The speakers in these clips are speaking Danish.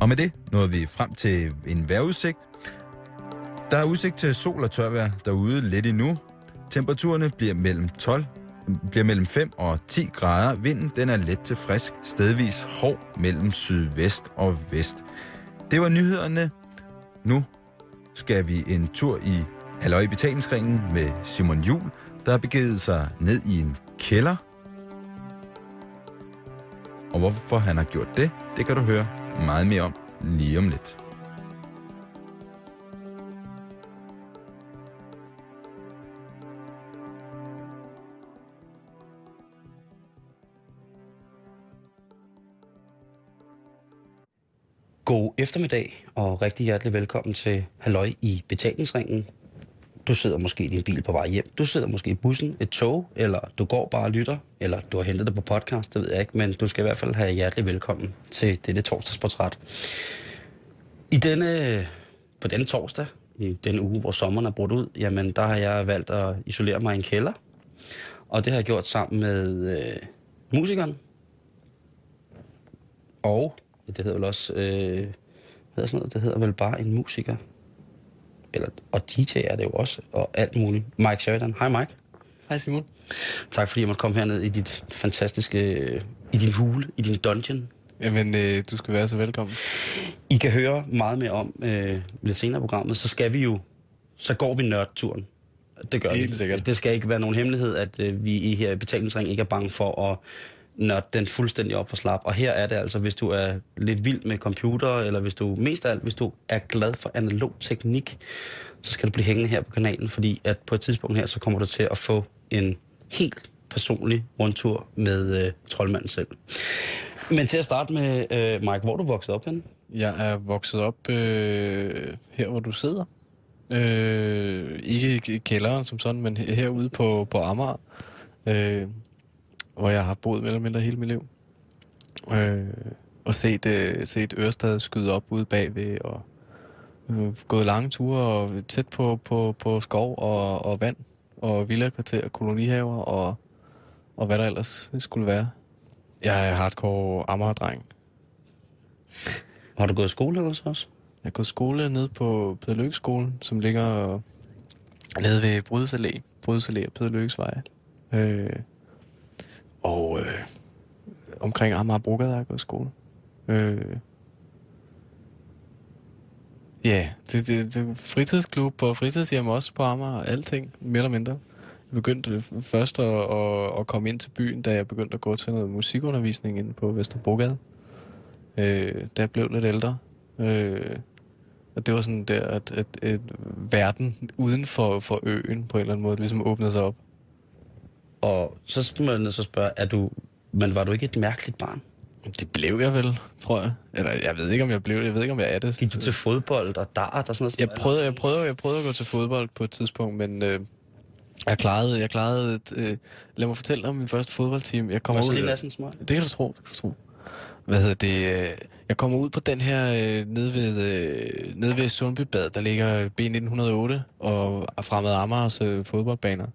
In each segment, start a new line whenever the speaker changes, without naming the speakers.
Og med det nåede vi frem til en vejrudsigt. Der er udsigt til sol og tørvejr derude lidt endnu. Temperaturerne bliver mellem 12 bliver mellem 5 og 10 grader. Vinden den er let til frisk, stedvis hård mellem sydvest og vest. Det var nyhederne. Nu skal vi en tur i Halløj Betalingsringen med Simon Jul, der har begivet sig ned i en kælder. Og hvorfor han har gjort det, det kan du høre meget mere om lige om lidt.
God eftermiddag og rigtig hjertelig velkommen til Halløj i betalingsringen. Du sidder måske i din bil på vej hjem, du sidder måske i bussen, et tog, eller du går bare og lytter, eller du har hentet det på podcast, det ved jeg ikke, men du skal i hvert fald have hjertelig velkommen til dette torsdagsportræt. I denne, på denne torsdag, i denne uge, hvor sommeren er brudt ud, jamen der har jeg valgt at isolere mig i en kælder, og det har jeg gjort sammen med øh, musikeren, og det hedder vel også, øh, hvad hedder sådan noget, det hedder vel bare en musiker. Eller, og DJ er det jo også, og alt muligt. Mike Sheridan. Hej Mike.
Hej Simon.
Tak fordi jeg måtte komme herned i dit fantastiske, i din hule, i din dungeon.
Jamen, øh, du skal være så velkommen.
I kan høre meget mere om øh, lidt senere i programmet, så skal vi jo, så går vi nørdturen. Det gør
Helt
vi.
sikkert.
Det skal ikke være nogen hemmelighed, at øh, vi i her i betalingsring ikke er bange for at nørde den fuldstændig op for slap. Og her er det altså, hvis du er lidt vild med computer, eller hvis du mest af alt, hvis du er glad for analog teknik, så skal du blive hængende her på kanalen, fordi at på et tidspunkt her, så kommer du til at få en helt personlig rundtur med øh, troldmanden selv. Men til at starte med, øh, Mike, hvor er du vokset op henne?
Jeg er vokset op øh, her, hvor du sidder. Øh, ikke i kælderen som sådan, men herude på, på Amager. Øh, hvor jeg har boet mere eller mindre hele mit liv. Øh, og set, øh, set Ørestad skyde op ude bagved, og øh, gået lange ture og tæt på, på, på skov og, og vand, og villakvarter og kolonihaver, og, og hvad der ellers skulle være. Jeg er hardcore Amager-dreng.
Har du gået i skole hos os?
Jeg har gået i skole nede på Peder Lykkes skolen, som ligger nede ved Brydes Allé. Brydes Allé og Peder Lykkes vej. Øh, og øh, omkring Amager Brogade har jeg gået i skole. Øh, ja, det, det, det fritidsklub og fritidshjem også på Amager og alting, mere eller mindre. Jeg begyndte først at, at, at komme ind til byen, da jeg begyndte at gå til noget musikundervisning inde på Vesterbrogade. Øh, da jeg blev lidt ældre. Øh, og det var sådan der, at, at, at verden uden for, for øen på en eller anden måde ligesom åbnede sig op.
Og så skal man at spørge, er du, men var du ikke et mærkeligt barn?
Det blev jeg vel, tror jeg. Eller jeg ved ikke, om jeg blev det. Jeg ved ikke, om jeg er det.
Gik du til fodbold og dart og sådan noget?
Jeg prøvede, jeg prøvede, jeg prøvede at gå til fodbold på et tidspunkt, men øh, jeg klarede, jeg klarede, øh, lad mig fortælle om min første fodboldteam. Jeg kommer
så
ud, det kan du tro, det kan du tro. Hvad hedder det? Jeg kommer ud på den her øh, nede ved, øh, nede ved Sundbybad, der ligger B1908 og fremad Amagers øh, fodboldbaner.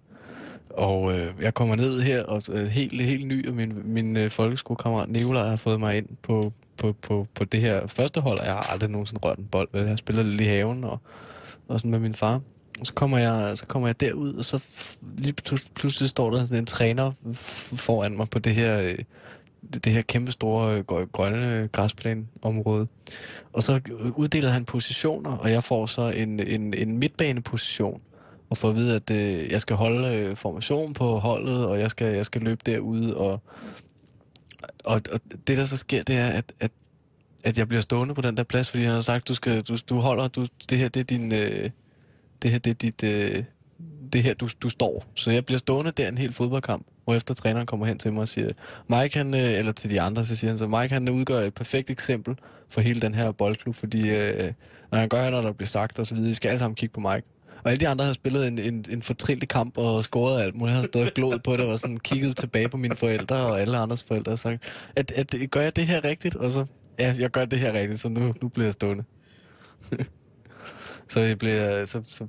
Og øh, jeg kommer ned her, og øh, helt, helt ny, og min, min øh, folkeskolekammerat Nikolaj har fået mig ind på, på, på, på det her første hold, og jeg har aldrig nogensinde rørt en bold. vel? Jeg spiller lidt i haven, og, og sådan med min far. Og så kommer jeg, så kommer jeg derud, og så lige pludselig står der sådan en træner foran mig på det her, øh, det her kæmpe store øh, grønne græsplæneområde. Og så uddeler han positioner, og jeg får så en, en, en midtbaneposition og får at vide, at øh, jeg skal holde øh, formation på holdet, og jeg skal, jeg skal løbe derude, og, og, og det der så sker, det er, at, at, at jeg bliver stående på den der plads, fordi han har sagt, du skal, du, du holder, du, det her det er din, øh, det her det er dit, øh, det her du, du står. Så jeg bliver stående der en hel fodboldkamp, hvor efter træneren kommer hen til mig og siger, Mike han, øh, eller til de andre, så siger han så, Mike han udgør et perfekt eksempel for hele den her boldklub, fordi øh, når han gør, når der bliver sagt og så videre, I skal alle sammen kigge på Mike. Og alle de andre har spillet en, en, en fortrillet kamp og scoret alt muligt. Jeg har stået og på det og sådan kigget tilbage på mine forældre og alle andres forældre og sagt, at, at, gør jeg det her rigtigt? Og så, ja, jeg gør det her rigtigt, så nu, nu bliver jeg stående. så jeg blev, så, så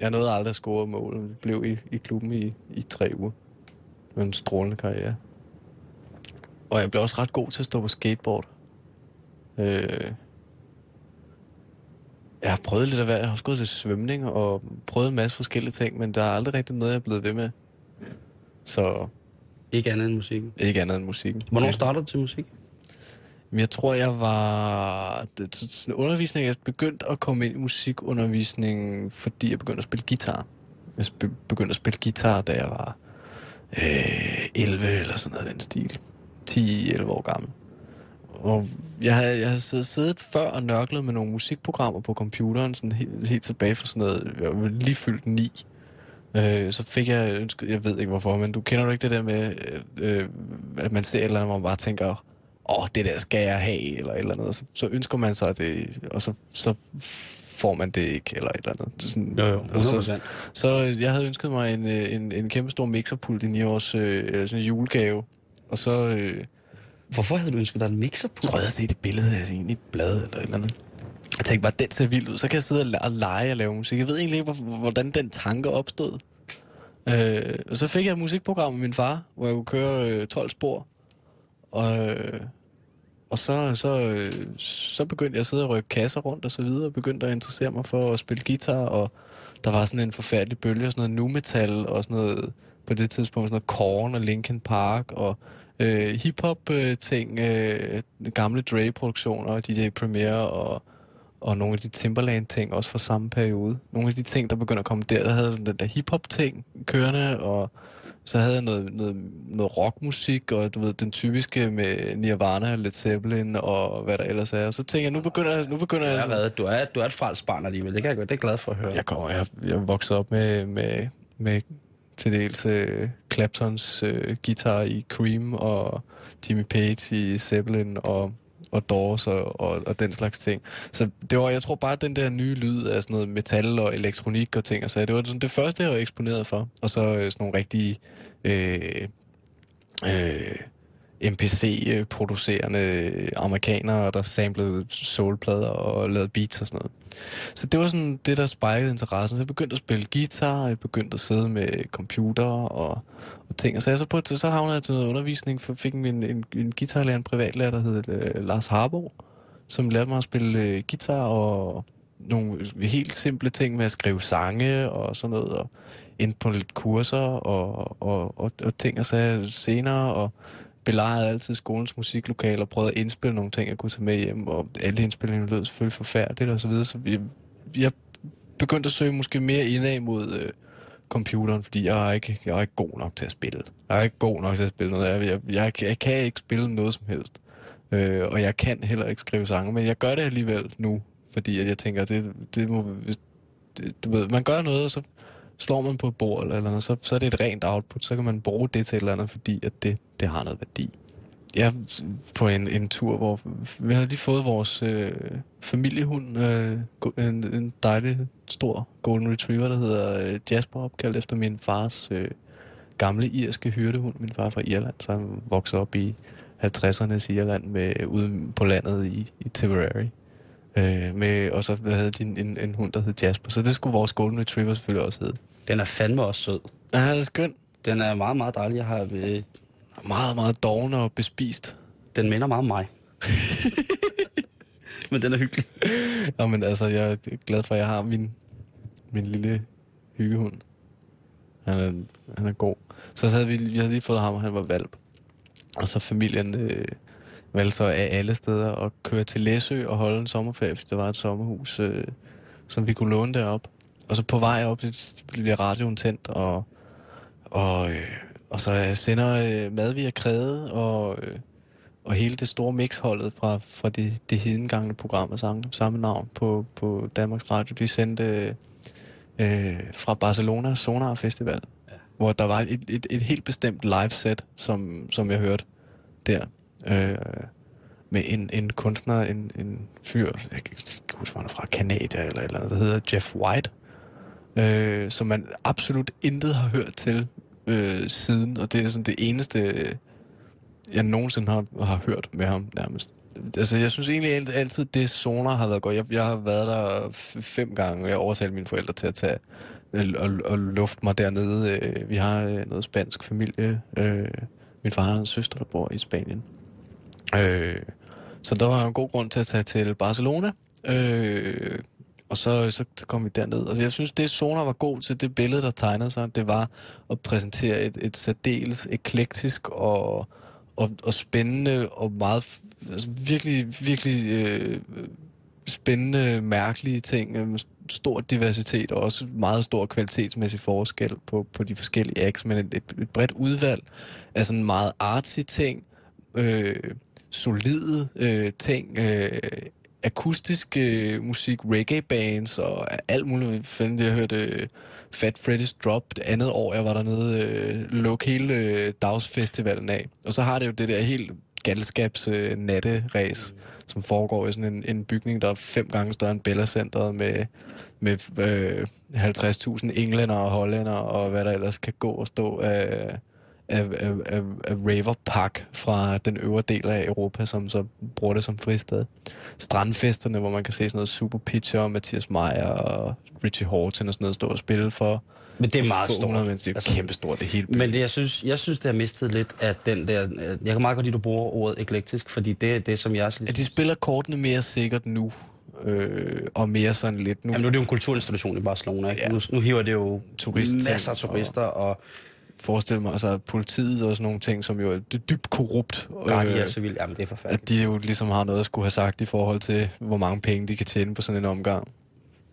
jeg nåede aldrig at score mål. Jeg blev i, i klubben i, i tre uger. Det var en strålende karriere. Og jeg blev også ret god til at stå på skateboard. Øh, jeg har prøvet lidt af hvert. Jeg har også gået til svømning og prøvet en masse forskellige ting, men der er aldrig rigtig noget, jeg er blevet ved med. Så
Ikke andet end musikken.
ikke andet end musikken.
Hvornår startede du til musik?
Jeg tror, jeg var... sådan Undervisning, jeg begyndte at komme ind i musikundervisningen, fordi jeg begyndte at spille guitar. Jeg begyndte at spille guitar, da jeg var øh, 11 eller sådan noget den stil. 10-11 år gammel. Og jeg havde, jeg havde siddet- før og nørklet med nogle musikprogrammer på computeren, sådan helt, helt tilbage fra sådan noget, jeg var lige fyldt 9. Øh, så fik jeg ønsket, jeg ved ikke hvorfor, men du kender du ikke det der med, øh, at man ser et eller andet, hvor man bare tænker, åh, det der skal jeg have, eller et eller andet. Så, så ønsker man sig det, og så, så får man det ikke, eller et eller andet. Det er sådan,
Jo, jo,
og så,
100%.
så øh, jeg havde ønsket mig en, øh, en, en kæmpe stor mixerpult i 9 års øh, sådan en julegave. Og så øh,
Hvorfor havde du ønsket dig en mixer på?
tror jeg, havde set et billede af en i et blad eller et eller andet. Jeg tænkte bare, den ser vild ud. Så kan jeg sidde og lege og lave musik. Jeg ved egentlig ikke, hvor- hvordan den tanke opstod. Øh, og så fik jeg et musikprogram med min far, hvor jeg kunne køre øh, 12 spor. Og, øh, og så, så, øh, så begyndte jeg at sidde og rykke kasser rundt og så videre, og begyndte at interessere mig for at spille guitar, og der var sådan en forfærdelig bølge og sådan noget nu-metal, og sådan noget, på det tidspunkt sådan noget Korn og Linkin Park, og øh, hip-hop-ting, øh, gamle Dre-produktioner, DJ Premier, og, og nogle af de Timberland-ting, også fra samme periode. Nogle af de ting, der begynder at komme der, der havde den der hip-hop-ting kørende, og så havde jeg noget, noget, noget rockmusik, og du ved, den typiske med Nirvana, Led Zeppelin, og hvad der ellers er. Og så tænker jeg, nu begynder jeg... Nu begynder jeg,
er reddet. Du er, du er et frelst barn alligevel. Det kan jeg godt. Det er glad for at høre.
jeg, kommer, jeg, jeg vokset op med, med, med til dels uh, Claptons uh, guitar i Cream, og Jimmy Page i Zeppelin, og, og Doors, og, og, og den slags ting. Så det var, jeg tror bare, at den der nye lyd af sådan noget metal og elektronik og ting, og så det var sådan det første, jeg var eksponeret for. Og så uh, sådan nogle rigtige... Øh, øh, MPC-producerende amerikanere, der samlede soulplader og lavede beats og sådan noget. Så det var sådan det, der spejlede interessen. Så jeg begyndte at spille guitar, og jeg begyndte at sidde med computer og, og ting. Og så, jeg så, på, et- så havnede jeg til noget undervisning, for fik en, en, en guitarlærer, en privatlærer, der hed øh, Lars Harbo, som lærte mig at spille øh, guitar og nogle helt simple ting med at skrive sange og sådan noget, og ind på lidt kurser og, og, og, og ting og sager senere, og belejrede altid skolens musiklokaler og prøvede at indspille nogle ting, jeg kunne tage med hjem, og alle indspillingerne lød selvfølgelig forfærdeligt og så videre, så jeg, jeg begyndte at søge måske mere indad mod øh, computeren, fordi jeg er, ikke, jeg er ikke god nok til at spille. Jeg er ikke god nok til at spille noget. Jeg, jeg, jeg, jeg kan ikke spille noget som helst. Øh, og jeg kan heller ikke skrive sange, men jeg gør det alligevel nu, fordi at jeg tænker, det, det må, hvis, det, du ved, man gør noget, og så slår man på et bord eller, eller andet, så, så er det et rent output, så kan man bruge det til et eller andet, fordi at det, det har noget værdi. Jeg er på en, en tur, hvor vi havde lige fået vores øh, familiehund, øh, en, en dejlig, stor golden retriever, der hedder øh, Jasper, opkaldt efter min fars øh, gamle irske hyrdehund. Min far er fra Irland, så han voksede op i 50'ernes Irland med, ude på landet i, i Tipperary. Øh, med, og så havde de en, en, en hund, der hed Jasper. Så det skulle vores golden retriever selvfølgelig også hedde.
Den er fandme også sød.
Ja, han er skøn.
Den er meget, meget dejlig. Jeg har, øh,
Meget, meget doven og bespist.
den minder meget om mig. Men den er hyggelig.
Nå, men altså, jeg er glad for, at jeg har min, min lille hyggehund. Han er, han er god. Så havde vi, vi havde lige fået ham, og han var valp. Og så familien øh, valgte så af alle steder at køre til Læsø og holde en sommerferie, fordi der var et sommerhus, øh, som vi kunne låne derop. Og så på vej op, så bliver radioen tændt, og, og, øh, og så sender øh, mad via kræde, og, øh, og hele det store mixholdet fra, fra det, det hedengangne program af samme, samme navn på, på Danmarks Radio, de sendte øh, fra Barcelona Sonar Festival, ja. hvor der var et, et, et helt bestemt live set, som, som jeg hørte der. Øh, med en, en kunstner, en, en fyr, jeg kan ikke huske, hvor han er fra, Canada eller eller andet, der hedder Jeff White, øh, som man absolut intet har hørt til øh, siden, og det er sådan det eneste, øh, jeg nogensinde har, har hørt med ham nærmest. Altså, jeg synes egentlig altid, det Sonar har været godt. Jeg, jeg har været der fem gange, og jeg overtalte mine forældre til at tage øh, og, og lufte mig dernede. Øh, vi har noget spansk familie. Min far har en søster, der bor i Spanien. Øh, så der var en god grund til at tage til Barcelona. Og så, så, kom vi derned. Altså, jeg synes, det Sonar var god til, det billede, der tegnede sig, det var at præsentere et, et særdeles eklektisk og, og, og spændende og meget, altså virkelig, virkelig øh, spændende, mærkelige ting. Øh, med Stor diversitet og også meget stor kvalitetsmæssig forskel på, på de forskellige acts, men et, et, et bredt udvalg af sådan meget artsy ting, øh, solide øh, ting, øh, akustisk øh, musik, reggae bands og alt muligt. Fandt, jeg hørte øh, Fat Freddy's Drop det andet år, jeg var dernede, øh, lukke hele øh, dagsfestivalen af. Og så har det jo det der helt galskabs øh, natteræs, mm. som foregår i sådan en, en bygning, der er fem gange større end Bella Centeret med, med øh, 50.000 englænder og hollænder og hvad der ellers kan gå og stå af, af, af, af, af Raver Park fra den øvre del af Europa, som så bruger det som fristed. Strandfesterne, hvor man kan se sådan noget Super Pitcher, Mathias Meyer og Richie Horton og sådan noget stå og spille for
Men det er meget stort.
mennesker. Det er
Altså,
kæmpestort, det hele.
Men det, jeg, synes, jeg synes, det har mistet lidt af den der... øh, Jeg kan meget godt lide, at du bruger ordet eklektisk, fordi det er det, som jeg...
At de spiller kortene mere sikkert nu, øh, og mere sådan lidt nu.
Jamen, nu er det jo en kulturinstitution i Barcelona, ikke?
Ja.
Nu, nu hiver det jo
Turistting
masser af turister, og
forestille mig, altså politiet og sådan nogle ting, som jo er dy- dybt korrupt,
Guardia
øh,
Civil, jamen det er forfærdeligt.
at de jo ligesom har noget at skulle have sagt i forhold til, hvor mange penge de kan tjene på sådan en omgang.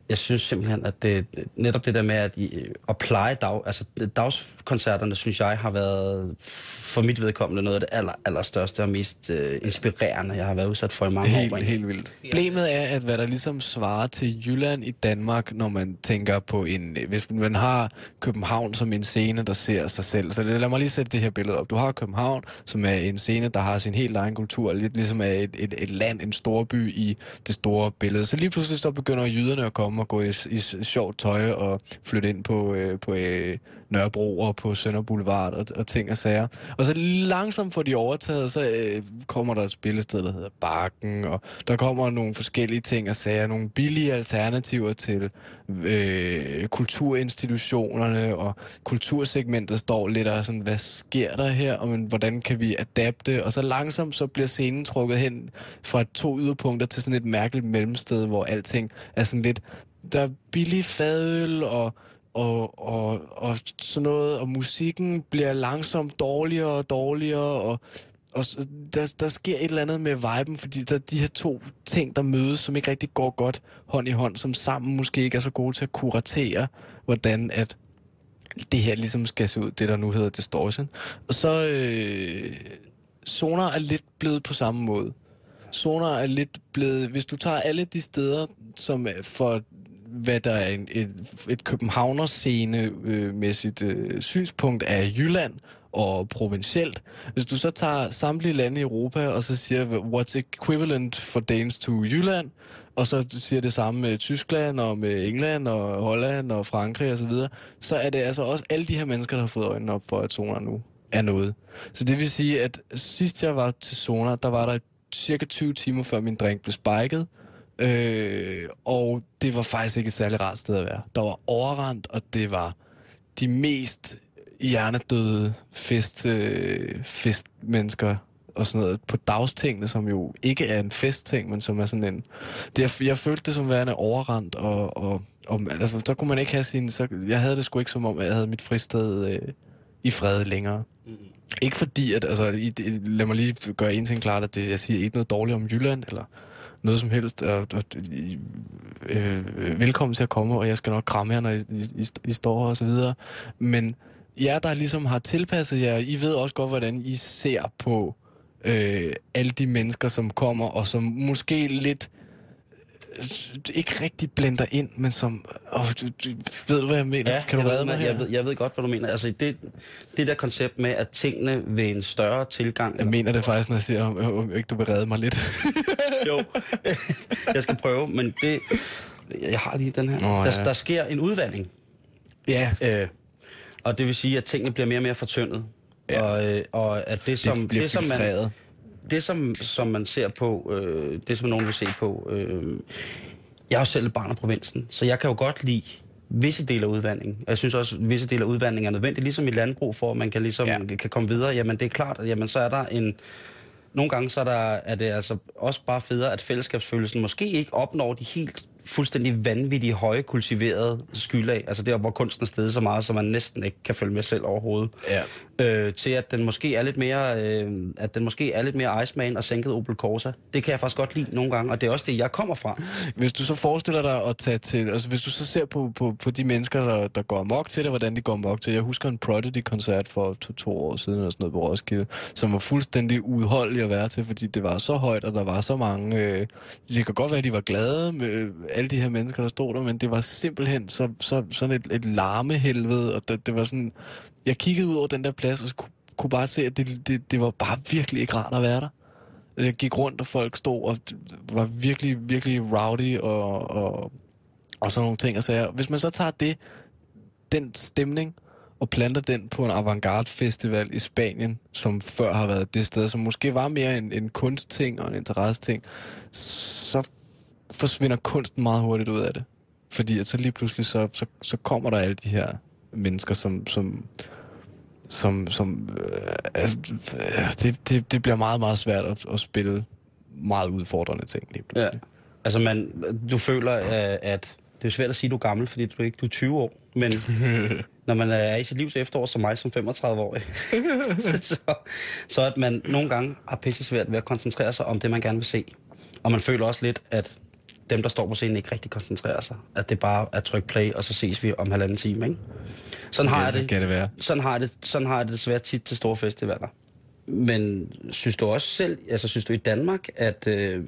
Jeg synes simpelthen, at det, netop det der med at, i- at pleje dag, altså dagskoncerterne, synes jeg, har været for mit vedkommende noget af det aller, allerstørste og mest uh, inspirerende, jeg har været udsat for i mange år.
Helt, helt vildt. Problemet er, at hvad der ligesom svarer til Jylland i Danmark, når man tænker på en... Hvis man har København som en scene, der ser sig selv. Så lad mig lige sætte det her billede op. Du har København, som er en scene, der har sin helt egen kultur. Lidt ligesom er et, et, et land, en storby i det store billede. Så lige pludselig så begynder jyderne at komme og gå i, i sjovt tøj og flytte ind på, øh, på øh, Nørrebro og på Sønder Boulevard og, og ting og sager. Og så langsomt får de overtaget, så øh, kommer der et spillested, der hedder Bakken, og der kommer nogle forskellige ting og sager, nogle billige alternativer til øh, kulturinstitutionerne, og kultursegmentet står lidt og sådan, hvad sker der her, og men, hvordan kan vi adapte, og så langsomt så bliver scenen trukket hen fra to yderpunkter til sådan et mærkeligt mellemsted, hvor alting er sådan lidt, der er billig fadøl, og og, og, og sådan noget, og musikken bliver langsomt dårligere og dårligere, og, og så- der, der sker et eller andet med viben, fordi der er de her to ting, der mødes, som ikke rigtig går godt hånd i hånd, som sammen måske ikke er så gode til at kuratere, hvordan at det her ligesom skal se ud, det der nu hedder distortion. Og så øh, Sonar er lidt blevet på samme måde. Sonar er lidt blevet, hvis du tager alle de steder, som for hvad der er en, et, et københavner-scene-mæssigt øh, øh, synspunkt af Jylland og provincielt. Hvis du så tager samtlige lande i Europa, og så siger, what's equivalent for Danes to Jylland, og så siger det samme med Tyskland og med England og Holland og Frankrig osv., så, videre, så er det altså også alle de her mennesker, der har fået øjnene op for, at zoner nu er noget. Så det vil sige, at sidst jeg var til zoner, der var der cirka 20 timer før min drink blev spiket, Øh, og det var faktisk ikke et særligt rart sted at være. Der var overrendt, og det var de mest hjernedøde fest, øh, festmennesker og sådan noget på dagstingene, som jo ikke er en festting, men som er sådan en... Det, jeg, jeg følte det som værende overrendt, og, og, og altså, der kunne man ikke have sin... Så, jeg havde det sgu ikke som om, jeg havde mit fristed øh, i fred længere. Ikke fordi, at, altså, i- lad mig lige gøre en ting klart, at det, jeg siger ikke noget dårligt om Jylland, eller noget som helst. Og, og, øh, øh, velkommen til at komme, og jeg skal nok kramme jer, når I, I, I står her og så videre. Men jer, der ligesom har tilpasset jer, I ved også godt, hvordan I ser på øh, alle de mennesker, som kommer, og som måske lidt øh, ikke rigtig blender ind, men som... Åh, du, du, ved du, hvad jeg mener? kan du
jeg
redde
ved,
mig her?
Jeg ved, jeg ved godt, hvad du mener. Altså, det, det der koncept med, at tingene ved en større tilgang...
Jeg mener det faktisk, når jeg siger, om, om ikke du vil redde mig lidt.
Jo, jeg skal prøve, men det... Jeg har lige den her. Der,
ja.
der sker en udvandring.
ja,
Øh, og det vil sige, at tingene bliver mere og mere fortyndet.
Ja.
Og, øh, og at det, som,
det
det, som man. Det som, som man ser på, øh, det som nogen vil se på... Øh, jeg er jo selv et barn af provinsen, så jeg kan jo godt lide visse dele af udvandring. Og jeg synes også, at visse dele af udvandring er nødvendigt, ligesom i landbrug, for at man kan, ligesom,
Ja.
kan komme videre. Jamen det er klart, at jamen, så er der en... Nogle gange så er, der, er det altså også bare federe, at fællesskabsfølelsen måske ikke opnår de helt fuldstændig vanvittigt høje kultiverede skylag, altså der, hvor kunsten er stedet så meget, så man næsten ikke kan følge med selv overhovedet,
Ja
øh, til at den måske er lidt mere, øh, at den måske er lidt mere Iceman og sænket Opel Corsa. Det kan jeg faktisk godt lide nogle gange, og det er også det, jeg kommer fra.
Hvis du så forestiller dig at tage til, altså hvis du så ser på, på, på de mennesker, der, der går amok til det, hvordan de går amok til Jeg husker en Prodigy-koncert for to, to år siden, eller sådan noget på Roskilde, som var fuldstændig udholdelig at være til, fordi det var så højt, og der var så mange... Øh, det kan godt være, at de var glade med øh, alle de her mennesker, der stod der, men det var simpelthen så, så, sådan et, et larmehelvede, og det, det var sådan... Jeg kiggede ud over den der plads, og så kunne, kunne bare se, at det, det, det var bare virkelig ikke rart at være der. Jeg gik rundt, og folk stod og var virkelig, virkelig rowdy og, og, og sådan nogle ting. Og så hvis man så tager det, den stemning, og planter den på en avantgarde festival i Spanien, som før har været det sted, som måske var mere en, en kunstting og en interesseting, så forsvinder kunsten meget hurtigt ud af det. Fordi at så lige pludselig, så, så, så kommer der alle de her mennesker, som, som, som, som øh, altså, øh, det, det, det bliver meget, meget svært at, at spille meget udfordrende ting lige
Ja.
pludselig.
Altså, man, du føler, øh, at det er svært at sige, at du er gammel, fordi du er ikke du er 20 år. Men når man er i sit livs efterår, som mig som 35-årig, så, så at man nogle gange har pisse svært ved at koncentrere sig om det, man gerne vil se. Og man føler også lidt, at dem, der står på scenen, ikke rigtig koncentrerer sig. At det bare er tryk play, og så ses vi om halvanden time, ikke? Sådan har det.
kan det være.
Sådan har det, sådan har jeg det desværre tit til store festivaler. Men synes du også selv, altså synes du i Danmark, at øh,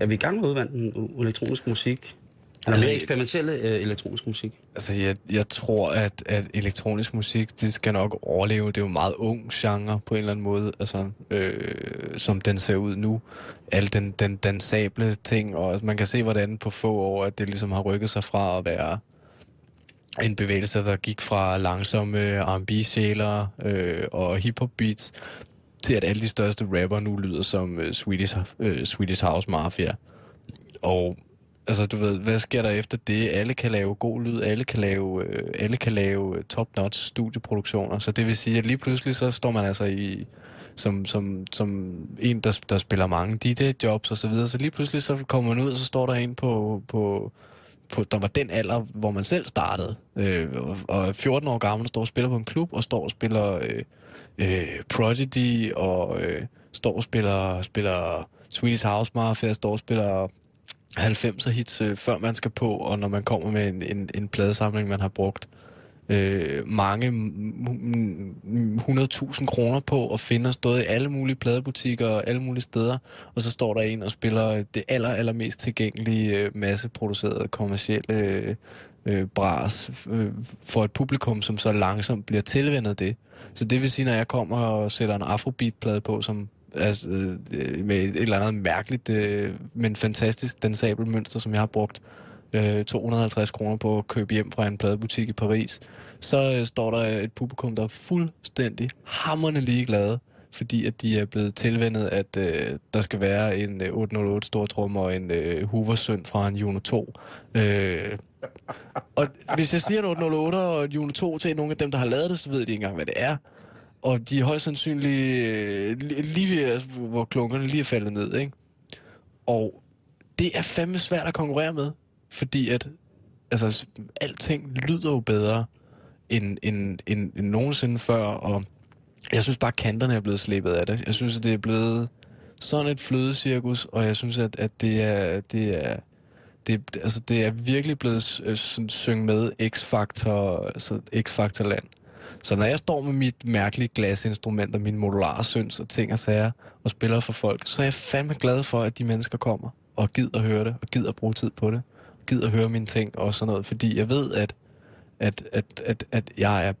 er vi i gang med at udvande den elektroniske musik? Eller
Altså,
mere eksperimentelle øh, elektronisk musik?
Altså, jeg, jeg tror, at, at elektronisk musik, det skal nok overleve. Det er jo en meget ung genre på en eller anden måde, altså, øh, som den ser ud nu. Al den, den dansable ting, og man kan se, hvordan på få år, at det ligesom har rykket sig fra at være en bevægelse, der gik fra langsomme R&B-sjæler øh, og hip-hop beats, til at alle de største rapper nu lyder som øh, Swedish, øh, Swedish House Mafia. Og altså, du ved, hvad sker der efter det? Alle kan lave god lyd, alle kan lave, øh, alle kan lave øh, top-notch studieproduktioner. Så det vil sige, at lige pludselig så står man altså i som, som, som en, der, der spiller mange DJ-jobs og så videre. Så lige pludselig så kommer man ud, og så står der en på, på, på der var den alder, hvor man selv startede. Øh, og, og 14 år gammel, der står og spiller på en klub, og står og spiller øh, øh, Prodigy, og øh, står og spiller, spiller Swedish House Mafia, står og spiller 90'er hits, øh, før man skal på, og når man kommer med en, en, en pladesamling, man har brugt øh, mange 100.000 kroner på og finder stået i alle mulige pladebutikker og alle mulige steder, og så står der en og spiller det aller, allermest tilgængelige øh, masseproducerede kommercielle øh, øh, bras øh, for et publikum, som så langsomt bliver tilvendet det. Så det vil sige, når jeg kommer og sætter en afrobeat-plade på, som altså, øh, med et eller andet mærkeligt, øh, men fantastisk dansabelt mønster, som jeg har brugt øh, 250 kroner på at købe hjem fra en pladebutik i Paris, så øh, står der et publikum, der er fuldstændig hammerne ligeglade, fordi at de er blevet tilvendet, at øh, der skal være en øh, 808 stortrum og en øh, Hoover-søn fra en Juno 2. Øh, og hvis jeg siger en 808 og en Juno 2 til nogle af dem, der har lavet det, så ved de ikke engang, hvad det er. Og de er højst sandsynligt øh, lige ved, hvor klunkerne lige er faldet ned, ikke? Og det er fandme svært at konkurrere med, fordi at altså, alting lyder jo bedre end, end, end, end nogensinde før, og jeg synes bare, at kanterne er blevet slebet af det. Jeg synes, at det er blevet sådan et flødecirkus, og jeg synes, at, at det er... Det er det, altså, det er virkelig blevet øh, sådan, syng med X-Factor, altså X-Factor-land. Så når jeg står med mit mærkelige glasinstrument og min modulare syns og ting og sager og spiller for folk, så er jeg fandme glad for, at de mennesker kommer og gider at høre det, og gider at bruge tid på det, og gider at høre mine ting og sådan noget, fordi jeg ved, at, at, at, at, at jeg er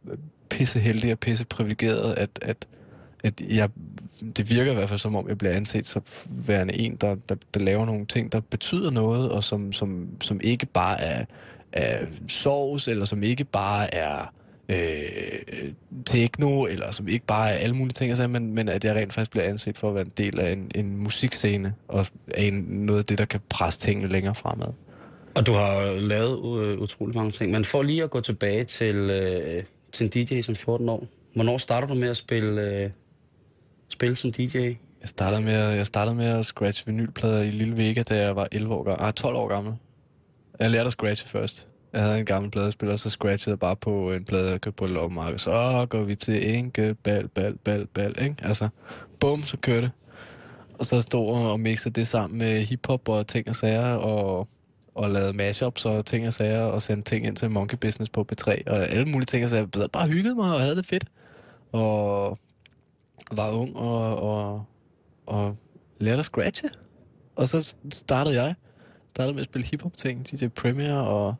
pisse heldig og pisse privilegeret, at, at, at jeg, det virker i hvert fald som om, jeg bliver anset som værende en, der, der, der laver nogle ting, der betyder noget, og som, som, som ikke bare er, er sovs, eller som ikke bare er øh, techno, eller som ikke bare er alle mulige ting, altså, men, men at jeg rent faktisk bliver anset for at være en del af en, en musikscene, og er en, noget af det, der kan presse tingene længere fremad.
Og du har lavet uh, utrolig mange ting. Men for lige at gå tilbage til, uh, til en DJ som 14 år. Hvornår starter du med at spille, uh, spille som DJ?
Jeg startede med, at- jeg startede med at scratche vinylplader i Lille Vega, da jeg var 11 år. Ah, 12 år gammel. Jeg lærte at scratche først. Jeg havde en gammel pladespiller, så scratchede jeg bare på en plade, jeg købte på et. Så går vi til enke, bal, bal, bal, bal, ikke? Altså, bum, så kørte det. Og så stod og og mixede det sammen med hiphop og ting og sager, og, og lavede mashups og ting og sager, og sendte ting ind til Monkey Business på B3, og alle mulige ting og sager. Jeg bare hyggede mig og havde det fedt. Og var ung og, og, og lærte at scratche. Og så startede jeg. Startede med at spille hiphop-ting, DJ Premier og,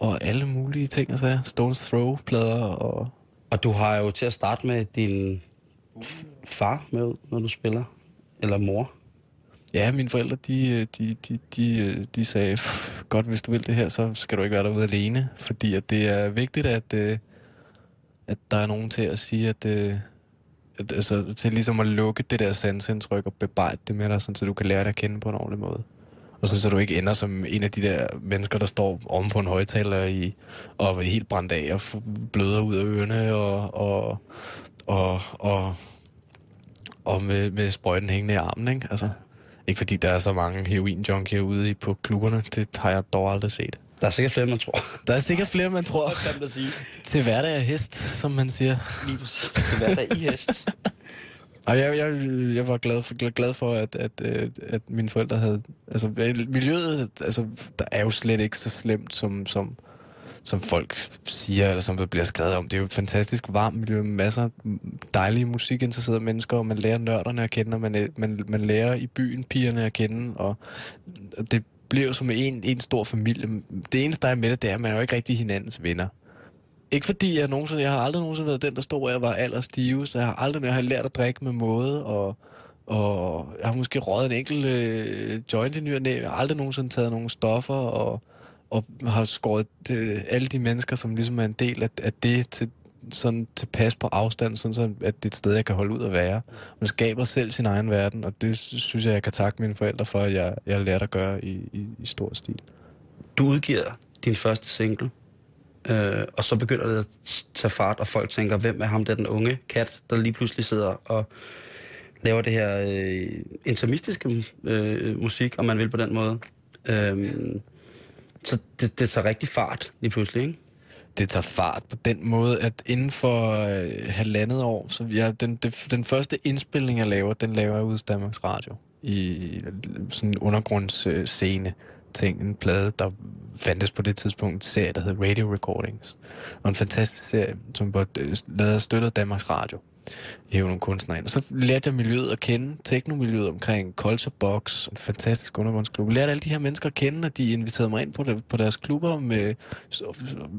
og alle mulige ting, altså Stones Throw-plader og...
Og du har jo til at starte med din far med når du spiller. Eller mor.
Ja, mine forældre, de, de, de, de, de sagde, "Pff, godt, hvis du vil det her, så skal du ikke være derude alene. Fordi at det er vigtigt, at, øh, at der er nogen til at sige, at, øh, at altså, til ligesom at lukke det der sansindtryk og bebrejde det med dig, sådan, så du kan lære det at kende på en ordentlig måde. Og sådan, så du ikke ender som en af de der mennesker, der står oven på en højtaler i, og er helt brændt af og bløder ud af ørerne og, og, og, og, og med, med sprøjten hængende i armen, ikke? Altså, ikke fordi der er så mange heroin-junkier ude på klubberne, det har jeg dog aldrig set.
Der er sikkert flere, man tror.
Der er sikkert flere, man tror.
kan man sige.
Til hverdag er hest, som man siger.
Lige præcis. Til hverdag i hest.
Og jeg, jeg, jeg var glad for, glad for at, at, at, at mine forældre havde... Altså, miljøet, altså, der er jo slet ikke så slemt, som, som, som folk siger, eller som der bliver skrevet om. Det er jo et fantastisk varmt miljø med masser af dejlige musikinteresserede mennesker, og man lærer nørderne at kende, og man, man, man lærer i byen pigerne at kende, og det bliver jo som en, en stor familie. Det eneste, der er med det, det er, at man er jo ikke rigtig hinandens venner. Ikke fordi jeg nogensinde, jeg har aldrig nogensinde været den, der stod, at jeg var allerstive, så jeg har aldrig, jeg har lært at drikke med måde, og, og jeg har måske røget en enkelt øh, joint i ny og næ. Jeg har aldrig nogensinde taget nogle stoffer, og, og har skåret øh, alle de mennesker, som ligesom er en del af, af det til, sådan tilpas på afstand, sådan så, at det er et sted, jeg kan holde ud at være. Man skaber selv sin egen verden, og det synes jeg, jeg kan takke mine forældre for, at jeg, jeg har lært at gøre i, i, i stor stil.
Du udgiver din første single, øh, og så begynder det at tage fart, og folk tænker, hvem er ham der den unge kat, der lige pludselig sidder og laver det her øh, intermistiske øh, musik, om man vil på den måde. Øh, så det, det tager rigtig fart lige pludselig, ikke?
det tager fart på den måde, at inden for øh, halvandet år, så jeg, den, det, den første indspilning, jeg laver, den laver jeg ud af Danmarks Radio. I øh, sådan en undergrundsscene ting, en plade, der fandtes på det tidspunkt, en serie, der hed Radio Recordings. Og en fantastisk serie, som var øh, lavet og støttet Danmarks Radio. Hæve nogle kunstnere ind. Og så lærte jeg miljøet at kende, teknomiljøet omkring Culture Box, en fantastisk undergrundsklub. Jeg lærte alle de her mennesker at kende, og de inviterede mig ind på, det, på deres klubber med,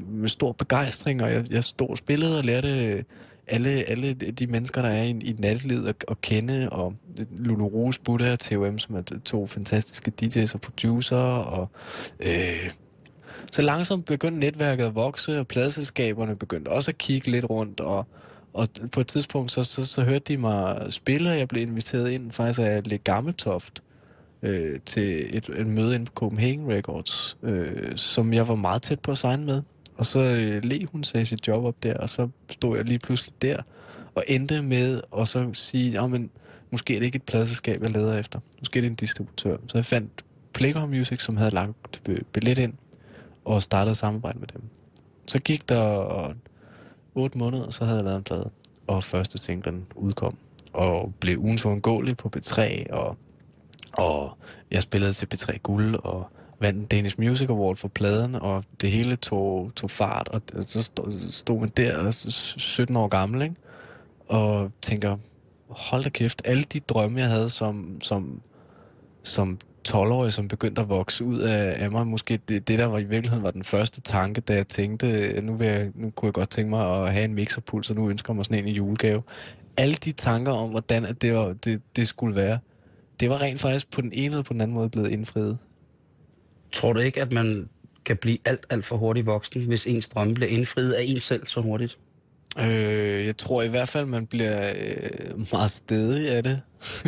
med stor begejstring, og jeg, jeg stod og spillede og lærte alle, alle de mennesker, der er i, i nattelivet at, at kende, og Lulu Rose, Buddha og TOM, som er to fantastiske DJ's og producer, og øh, så langsomt begyndte netværket at vokse, og pladeselskaberne begyndte også at kigge lidt rundt, og, og på et tidspunkt, så, så, så hørte de mig spille, og jeg blev inviteret ind faktisk af lidt Gammeltoft, øh, til et, et møde inde på Copenhagen Records, øh, som jeg var meget tæt på at signe med. Og så øh, le hun sagde sit job op der, og så stod jeg lige pludselig der, og endte med at så sige, ja, men måske er det ikke et pladselskab, jeg leder efter. Måske er det en distributør. Så jeg fandt Playground Music, som havde lagt billet ind, og startede samarbejde med dem. Så gik der otte måneder, så havde jeg lavet en plade, og første singlen udkom, og blev ugens uundgåelig på B3, og, og jeg spillede til B3 Guld, og vandt Danish Music Award for pladen, og det hele tog, tog fart, og så stod, stod man der, 17 år gammel, ikke? og tænker, hold da kæft, alle de drømme, jeg havde som, som, som 12-årig, som begyndte at vokse ud af, af mig, måske det, det, der var i virkeligheden var den første tanke, da jeg tænkte, nu, vil jeg, nu kunne jeg godt tænke mig at have en mixerpuls, og nu ønsker jeg mig sådan en i julegave. Alle de tanker om, hvordan at det, var, det, det skulle være, det var rent faktisk på den ene eller på den anden måde blevet indfriet.
Tror du ikke, at man kan blive alt, alt for hurtigt voksen, hvis ens drømme bliver indfriet af en selv så hurtigt?
Øh, jeg tror i hvert fald, man bliver øh, meget stedig af det.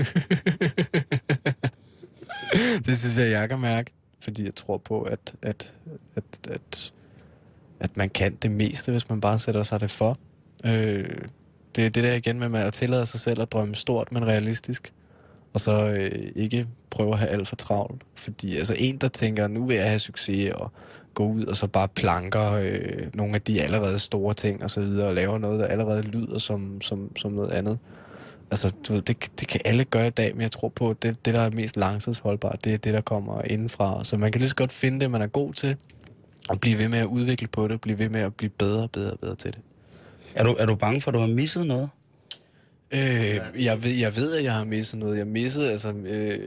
det synes jeg, jeg kan mærke. Fordi jeg tror på, at, at, at, at, at man kan det meste, hvis man bare sætter sig det for. Øh, det er det der igen med, med at tillade sig selv at drømme stort, men realistisk og så øh, ikke prøve at have alt for travlt. Fordi altså en, der tænker, nu vil jeg have succes, og gå ud og så bare planker øh, nogle af de allerede store ting og så videre, og laver noget, der allerede lyder som, som, som noget andet. Altså, du ved, det, det kan alle gøre i dag, men jeg tror på, at det, det, der er mest langtidsholdbart, det er det, der kommer indenfra. Så man kan lige så godt finde det, man er god til, og blive ved med at udvikle på det, blive ved med at blive bedre og bedre og bedre til det.
Er du, er du bange for, at du har misset noget?
Øh, jeg, ved, jeg ved, at jeg har misset noget. Jeg missede, altså, øh,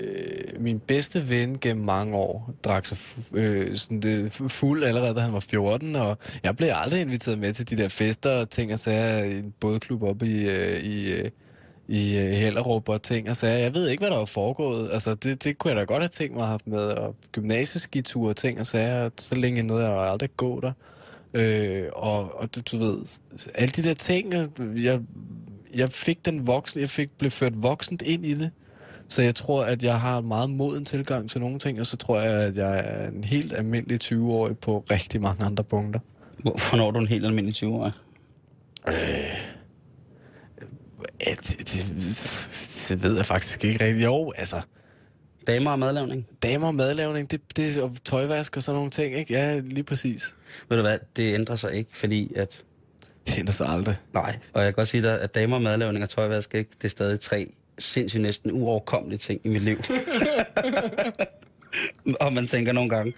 min bedste ven gennem mange år drak sig øh, sådan det fuld allerede, da han var 14, og jeg blev aldrig inviteret med til de der fester og ting og sager i en bådklub op i, øh, i, øh, i øh, Hellerup og ting og sager. Jeg ved ikke, hvad der var foregået. Altså, det, det kunne jeg da godt have tænkt mig at have med, og gymnasieskiture og ting og sager, så længe noget, jeg aldrig gå der. Øh, og, og du, du ved, alle de der ting, jeg jeg fik den voksen, jeg fik blev ført voksent ind i det. Så jeg tror, at jeg har en meget moden tilgang til nogle ting, og så tror jeg, at jeg er en helt almindelig 20-årig på rigtig mange andre punkter.
Hvornår er du en helt almindelig 20-årig? Øh,
det, det, det ved jeg faktisk ikke rigtig. Jo, altså...
Damer og madlavning?
Damer og madlavning, det, det og tøjvask og sådan nogle ting, ikke? Ja, lige præcis.
Ved du hvad, det ændrer sig ikke, fordi at
det ender så aldrig.
Nej, og jeg kan godt sige dig, at damer, madlavning og tøjvask, ikke, det er stadig tre sindssygt næsten uoverkommelige ting i mit liv. og man tænker nogle gange,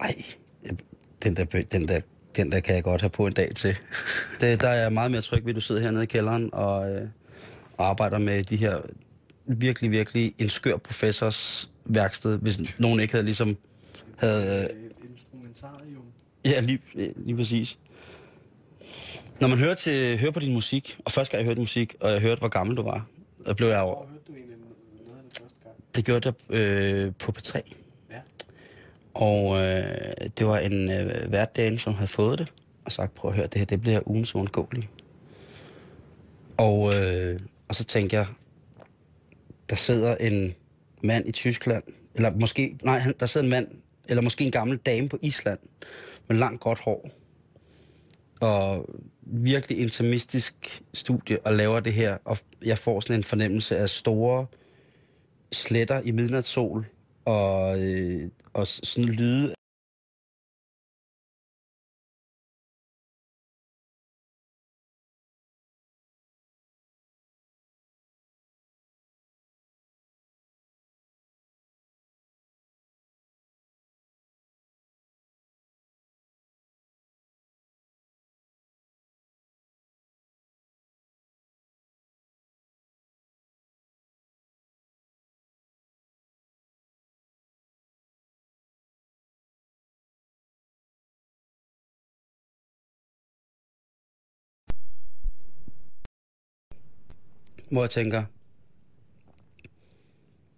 ej, den der, den der, den der kan jeg godt have på en dag til. Det, der er jeg meget mere tryg ved, at du sidder hernede i kælderen og, øh, og arbejder med de her virkelig, virkelig en skør professors værksted, hvis nogen ikke havde ligesom... Havde, øh, instrumentarium. Ja, lige, lige præcis. Når man hører, til, hører på din musik, og første gang jeg hørte musik, og jeg hørte, hvor gammel du var, der blev jeg over... Du egentlig af det første gang? Det gjorde jeg øh, på P3. Ja. Og øh, det var en øh, værtdame, som havde fået det, og sagt, prøv at høre, det her, det bliver ugens uundgåelige. Og, øh, og så tænkte jeg, der sidder en mand i Tyskland, eller måske, nej, der sidder en mand, eller måske en gammel dame på Island, med langt godt hår, og virkelig intimistisk studie og laver det her, og jeg får sådan en fornemmelse af store sletter i midnatssol, og, øh, og sådan lyde hvor jeg tænker,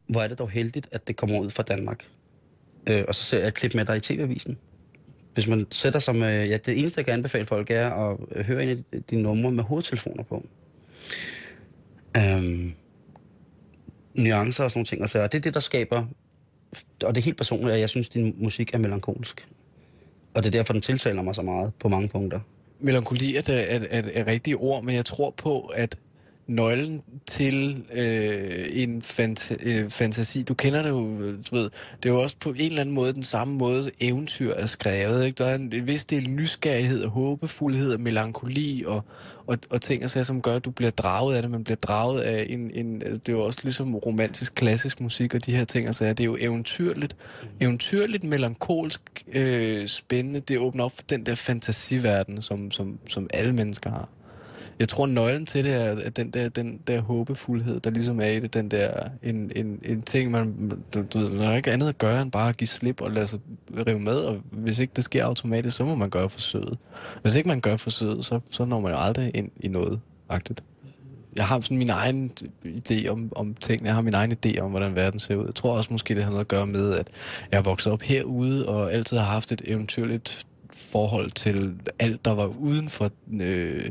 hvor er det dog heldigt, at det kommer ud fra Danmark. Øh, og så ser jeg et klip med dig i TV-avisen. Hvis man sætter sig Øh, Ja, det eneste, jeg kan anbefale folk, er at høre en af dine numre med hovedtelefoner på. Øhm, nuancer og sådan nogle ting. Altså, og det er det, der skaber... Og det er helt personligt, at jeg synes, at din musik er melankolsk. Og det er derfor, den tiltaler mig så meget på mange punkter.
Melankoli er, er, er, er rigtige ord, men jeg tror på, at nøglen til øh, en fant- øh, fantasi. Du kender det jo, du ved. Det er jo også på en eller anden måde den samme måde, eventyr er skrevet. Ikke? Der er en, en vis del nysgerrighed og håbefuldhed og melankoli og, og, og ting, altså, som gør, at du bliver draget af det. Man bliver draget af en... en altså, det er jo også ligesom romantisk, klassisk musik og de her ting. Altså, det er jo eventyrligt, eventyrligt melankolsk, øh, spændende. Det åbner op for den der fantasiverden, som, som, som alle mennesker har. Jeg tror, nøglen til det er at den der, den der håbefuldhed, der ligesom er i det. Den der, en, en, en ting, man, du, du, man har ikke andet at gøre, end bare at give slip og lade sig rive med. Og hvis ikke det sker automatisk, så må man gøre forsøget. Hvis ikke man gør forsøget, så, så når man jo aldrig ind i noget agtigt. Jeg har sådan min egen idé om, om tingene. Jeg har min egen idé om, hvordan verden ser ud. Jeg tror også måske, det har noget at gøre med, at jeg er vokset op herude, og altid har haft et eventyrligt forhold til alt, der var uden for øh,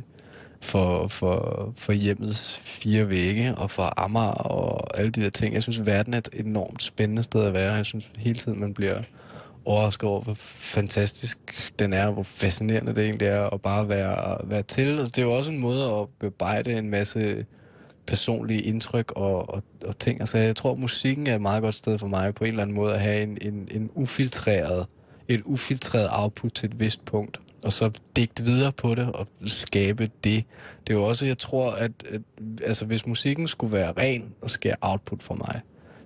for, for, for hjemmets fire vægge, og for Amager og alle de der ting. Jeg synes, verden er et enormt spændende sted at være. Jeg synes hele tiden, man bliver overrasket over, hvor fantastisk den er, hvor fascinerende det egentlig er at bare være, være til. Altså, det er jo også en måde at bearbejde en masse personlige indtryk og, og, og ting. Altså, jeg tror, musikken er et meget godt sted for mig på en eller anden måde at have en, en, en ufiltreret, et ufiltreret output til et vist punkt, og så digte videre på det og skabe det. Det er jo også, jeg tror, at, at altså, hvis musikken skulle være ren og skære output for mig,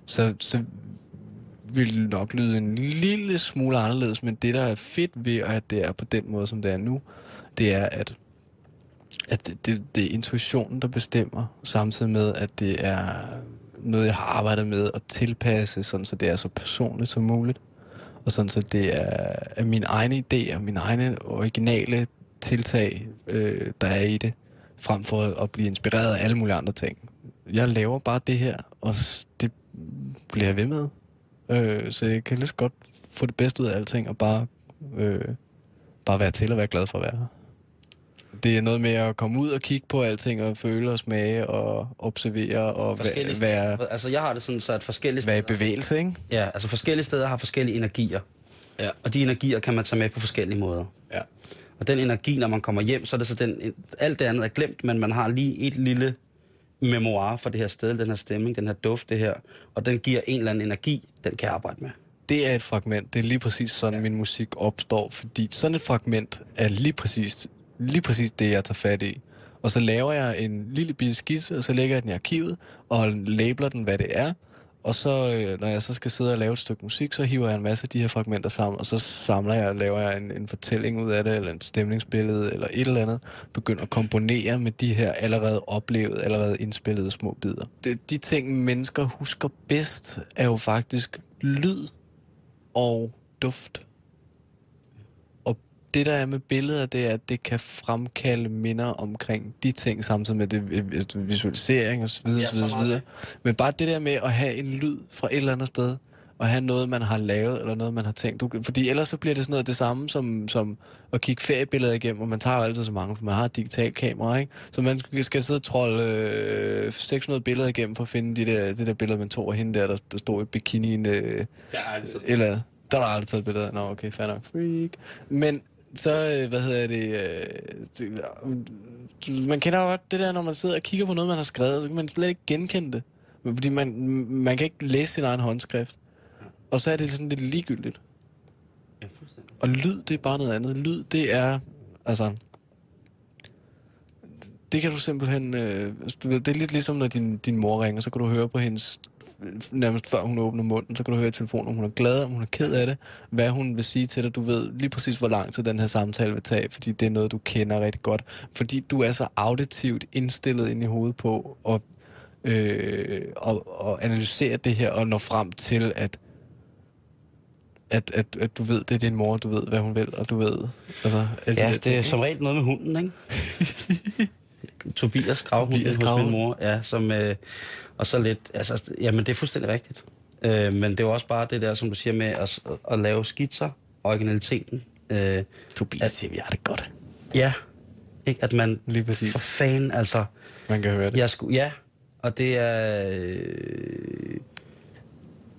så, så ville det nok lyde en lille smule anderledes, men det, der er fedt ved, at det er på den måde, som det er nu, det er, at at det, det, det er intuitionen, der bestemmer, samtidig med, at det er noget, jeg har arbejdet med at tilpasse, sådan så det er så personligt som muligt. Og sådan så det er, er mine egne idéer, mine egne originale tiltag, øh, der er i det, frem for at blive inspireret af alle mulige andre ting. Jeg laver bare det her, og det bliver jeg ved med. Øh, så jeg kan lige så godt få det bedste ud af alting, og bare, øh, bare være til og være glad for at være her det er noget med at komme ud og kigge på alting, og føle og smage, og observere, og være... være
altså, jeg har det sådan, så at forskellige
steder... Være i bevægelse, ikke?
Ja, altså forskellige steder har forskellige energier. Ja. Og de energier kan man tage med på forskellige måder.
Ja.
Og den energi, når man kommer hjem, så er det så den... Alt det andet er glemt, men man har lige et lille memoir for det her sted, den her stemning, den her duft, det her. Og den giver en eller anden energi, den kan jeg arbejde med.
Det er et fragment. Det er lige præcis sådan, ja. min musik opstår. Fordi sådan et fragment er lige præcis lige præcis det, jeg tager fat i. Og så laver jeg en lille bitte skitse, og så lægger jeg den i arkivet, og labeler den, hvad det er. Og så, øh, når jeg så skal sidde og lave et stykke musik, så hiver jeg en masse af de her fragmenter sammen, og så samler jeg og laver jeg en, en fortælling ud af det, eller en stemningsbillede, eller et eller andet. Begynder at komponere med de her allerede oplevede, allerede indspillede små bidder. De, de ting, mennesker husker bedst, er jo faktisk lyd og duft det, der er med billeder, det er, at det kan fremkalde minder omkring de ting, samtidig med det visualisering og så videre, så videre, så videre. Men bare det der med at have en lyd fra et eller andet sted, og have noget, man har lavet, eller noget, man har tænkt. Du, fordi ellers så bliver det sådan noget det samme, som, som at kigge feriebilleder igennem, og man tager jo altid så mange, for man har et digitalt kamera, ikke? Så man skal, skal sidde og trolle øh, 600 billeder igennem, for at finde de der, det der billede, man tog af hende der, der, der stod i bikini. Øh, eller, der er aldrig taget billeder. Nå, okay, fair nok. Freak. Men så, øh, hvad hedder det, øh, man kender jo godt det der, når man sidder og kigger på noget, man har skrevet, så kan man slet ikke genkende det. Fordi man, man kan ikke læse sin egen håndskrift. Og så er det sådan lidt ligegyldigt. Ja, og lyd, det er bare noget andet. Lyd, det er, altså, det kan du simpelthen... Øh, det er lidt ligesom, når din, din mor ringer, så kan du høre på hendes nærmest før hun åbner munden, så kan du høre i telefonen, om hun er glad, om hun er ked af det, hvad hun vil sige til dig. Du ved lige præcis, hvor lang tid den her samtale vil tage, fordi det er noget, du kender rigtig godt. Fordi du er så auditivt indstillet ind i hovedet på at, øh, og, og analysere det her og nå frem til, at at, at, at du ved, det er din mor, du ved, hvad hun vil, og du ved... Altså,
ja, det ting, er som regel noget med hunden, ikke? Tobias gravhunden Tobias hos min mor, ja, som... Øh, og så lidt, altså, jamen det er fuldstændig rigtigt. Øh, men det er jo også bare det der, som du siger med at, at lave skitser, originaliteten. Øh,
Tobias at, siger, vi har det godt.
Ja, ikke? At man
Lige præcis.
for fan, altså...
Man kan høre det.
Jeg sku, ja, og det er... Øh,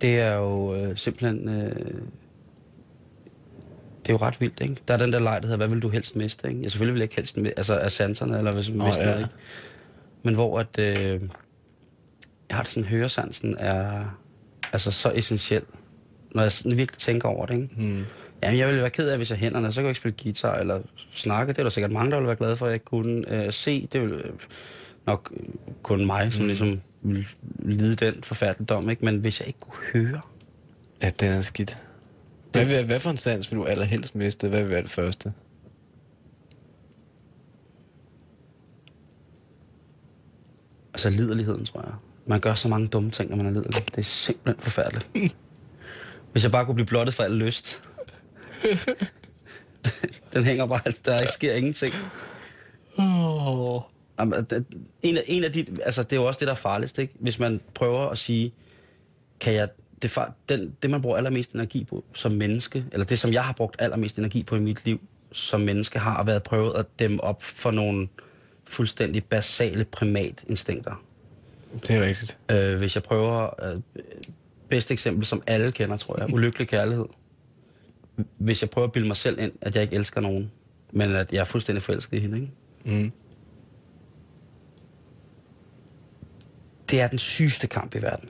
det er jo øh, simpelthen... Øh, det er jo ret vildt, ikke? Der er den der leg, der hedder, hvad vil du helst miste, ikke? Jeg selvfølgelig vil jeg ikke helst med, altså af sanserne, eller hvis man oh, ja. ikke? Men hvor at... Øh, jeg har det sådan, høresansen er altså så essentiel, når jeg sådan virkelig tænker over det, ikke? Mm. Jamen, jeg ville være ked af, hvis jeg hænderne, så kan jeg ikke spille guitar eller snakke. Det er der sikkert mange, der ville være glade for, at jeg kunne øh, se. Det vil nok kun mig, som mm. ligesom vil lide den forfærdeligdom, ikke? Men hvis jeg ikke kunne høre...
Ja, den er skidt. Hvad, hvad, hvad for en sans vil du allerhelst miste? Hvad vil være det første?
Altså liderligheden, tror jeg. Man gør så mange dumme ting, når man er liderlig. Det er simpelthen forfærdeligt. Hvis jeg bare kunne blive blottet for al lyst. Den hænger bare, der ikke sker ingenting. Oh. En af, en af de, altså det er jo også det, der er farligst, ikke? Hvis man prøver at sige, kan jeg, det, den, det man bruger allermest energi på som menneske, eller det som jeg har brugt allermest energi på i mit liv som menneske, har været prøvet at dæmme op for nogle fuldstændig basale primatinstinkter.
Det er rigtigt.
Øh, hvis jeg prøver... Øh, bedste eksempel, som alle kender, tror jeg. Ulykkelig kærlighed. Hvis jeg prøver at bilde mig selv ind, at jeg ikke elsker nogen, men at jeg er fuldstændig forelsket i hende, ikke? Mm. det er den sygeste kamp i verden.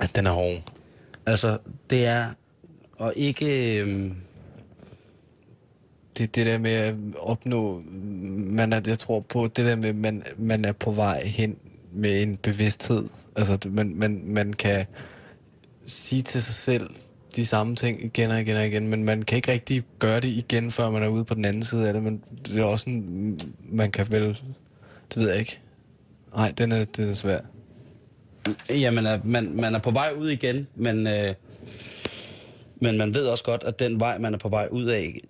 At den er hård.
Altså, det er... Og ikke... Øhm,
Det, det der med at opnå, man er, jeg tror på, det der med, man, man er på vej hen med en bevidsthed. Altså, man, man, man kan sige til sig selv de samme ting igen og igen og igen, men man kan ikke rigtig gøre det igen, før man er ude på den anden side af det, men det er også sådan, man kan vel, det ved jeg ikke. Nej, den er, den er svær.
Jamen, er- man, man er på vej ud igen, men... Øh, men man ved også godt, at den vej, man er på vej ud af,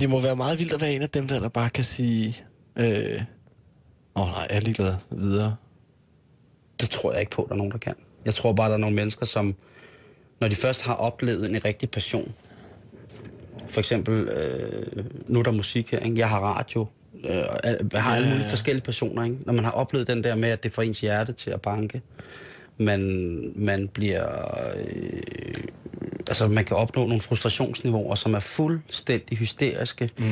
Det må være meget vildt at være en af dem der, der bare kan sige, øh, åh oh, nej, jeg er ligeglad videre.
det tror jeg ikke på, at der er nogen, der kan. Jeg tror bare, der er nogle mennesker, som, når de først har oplevet en rigtig passion, for eksempel, øh, nu er der musik her, ikke? jeg har radio, øh, har alle mulige forskellige passioner. Ikke? Når man har oplevet den der med, at det får ens hjerte til at banke, man, man bliver... Øh, altså, man kan opnå nogle frustrationsniveauer, som er fuldstændig hysteriske.
Mm.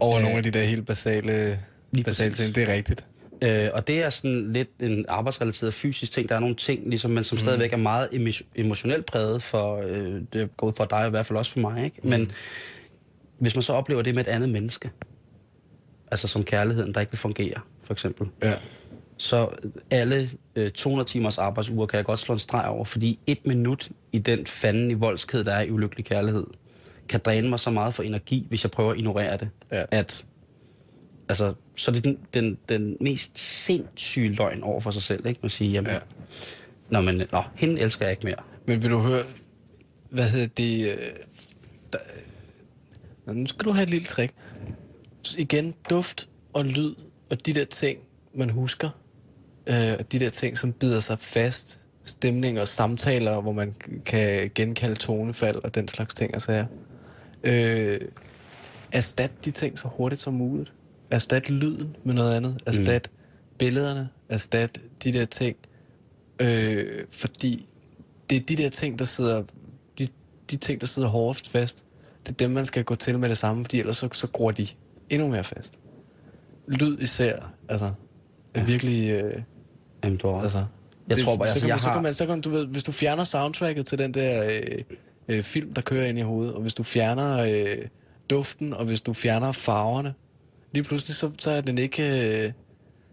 Over øh, nogle af de der helt basale, basale ting, det er rigtigt.
Øh, og det er sådan lidt en arbejdsrelateret fysisk ting. Der er nogle ting, ligesom, men som mm. stadigvæk er meget emo- emotionelt præget for, øh, det er gået for dig, og i hvert fald også for mig. Ikke? Men hvis man så oplever det med et andet menneske, altså som kærligheden, der ikke vil fungere, for eksempel,
Ja.
så alle øh, 200 timers arbejdsuger kan jeg godt slå en streg over, fordi et minut i den fanden i voldsked, der er i ulykkelig kærlighed, kan dræne mig så meget for energi, hvis jeg prøver at ignorere det,
Ja.
at altså, så er det den, den, den mest sindssyge løgn over for sig selv, ikke? Man siger, jamen,
Ja.
ja. nå, men, nå, hende elsker jeg ikke mere.
Men vil du høre, hvad hedder det, øh, der, Nå, nu skal du have et lille trick. Igen, duft og lyd og de der ting, man husker, øh, og de der ting, som bider sig fast, stemning og samtaler, hvor man kan genkalde tonefald og den slags ting og sager. Øh, erstat de ting så hurtigt som muligt. Erstat lyden med noget andet. Erstat mm. billederne. Erstat de der ting. Øh, fordi det er de der ting, der sidder... De, de ting, der sidder hårdest fast, det er dem, man skal gå til med det samme, fordi ellers så, så gror de endnu mere fast. Lyd især, altså, er virkelig... Øh,
Jamen, du har,
altså,
Jeg tror bare,
så,
altså,
kan,
jeg
så
har-
kan man, så kan du ved, hvis du fjerner soundtracket til den der øh, øh, film, der kører ind i hovedet, og hvis du fjerner øh, duften, og hvis du fjerner farverne, lige pludselig, så, så er den ikke... Øh,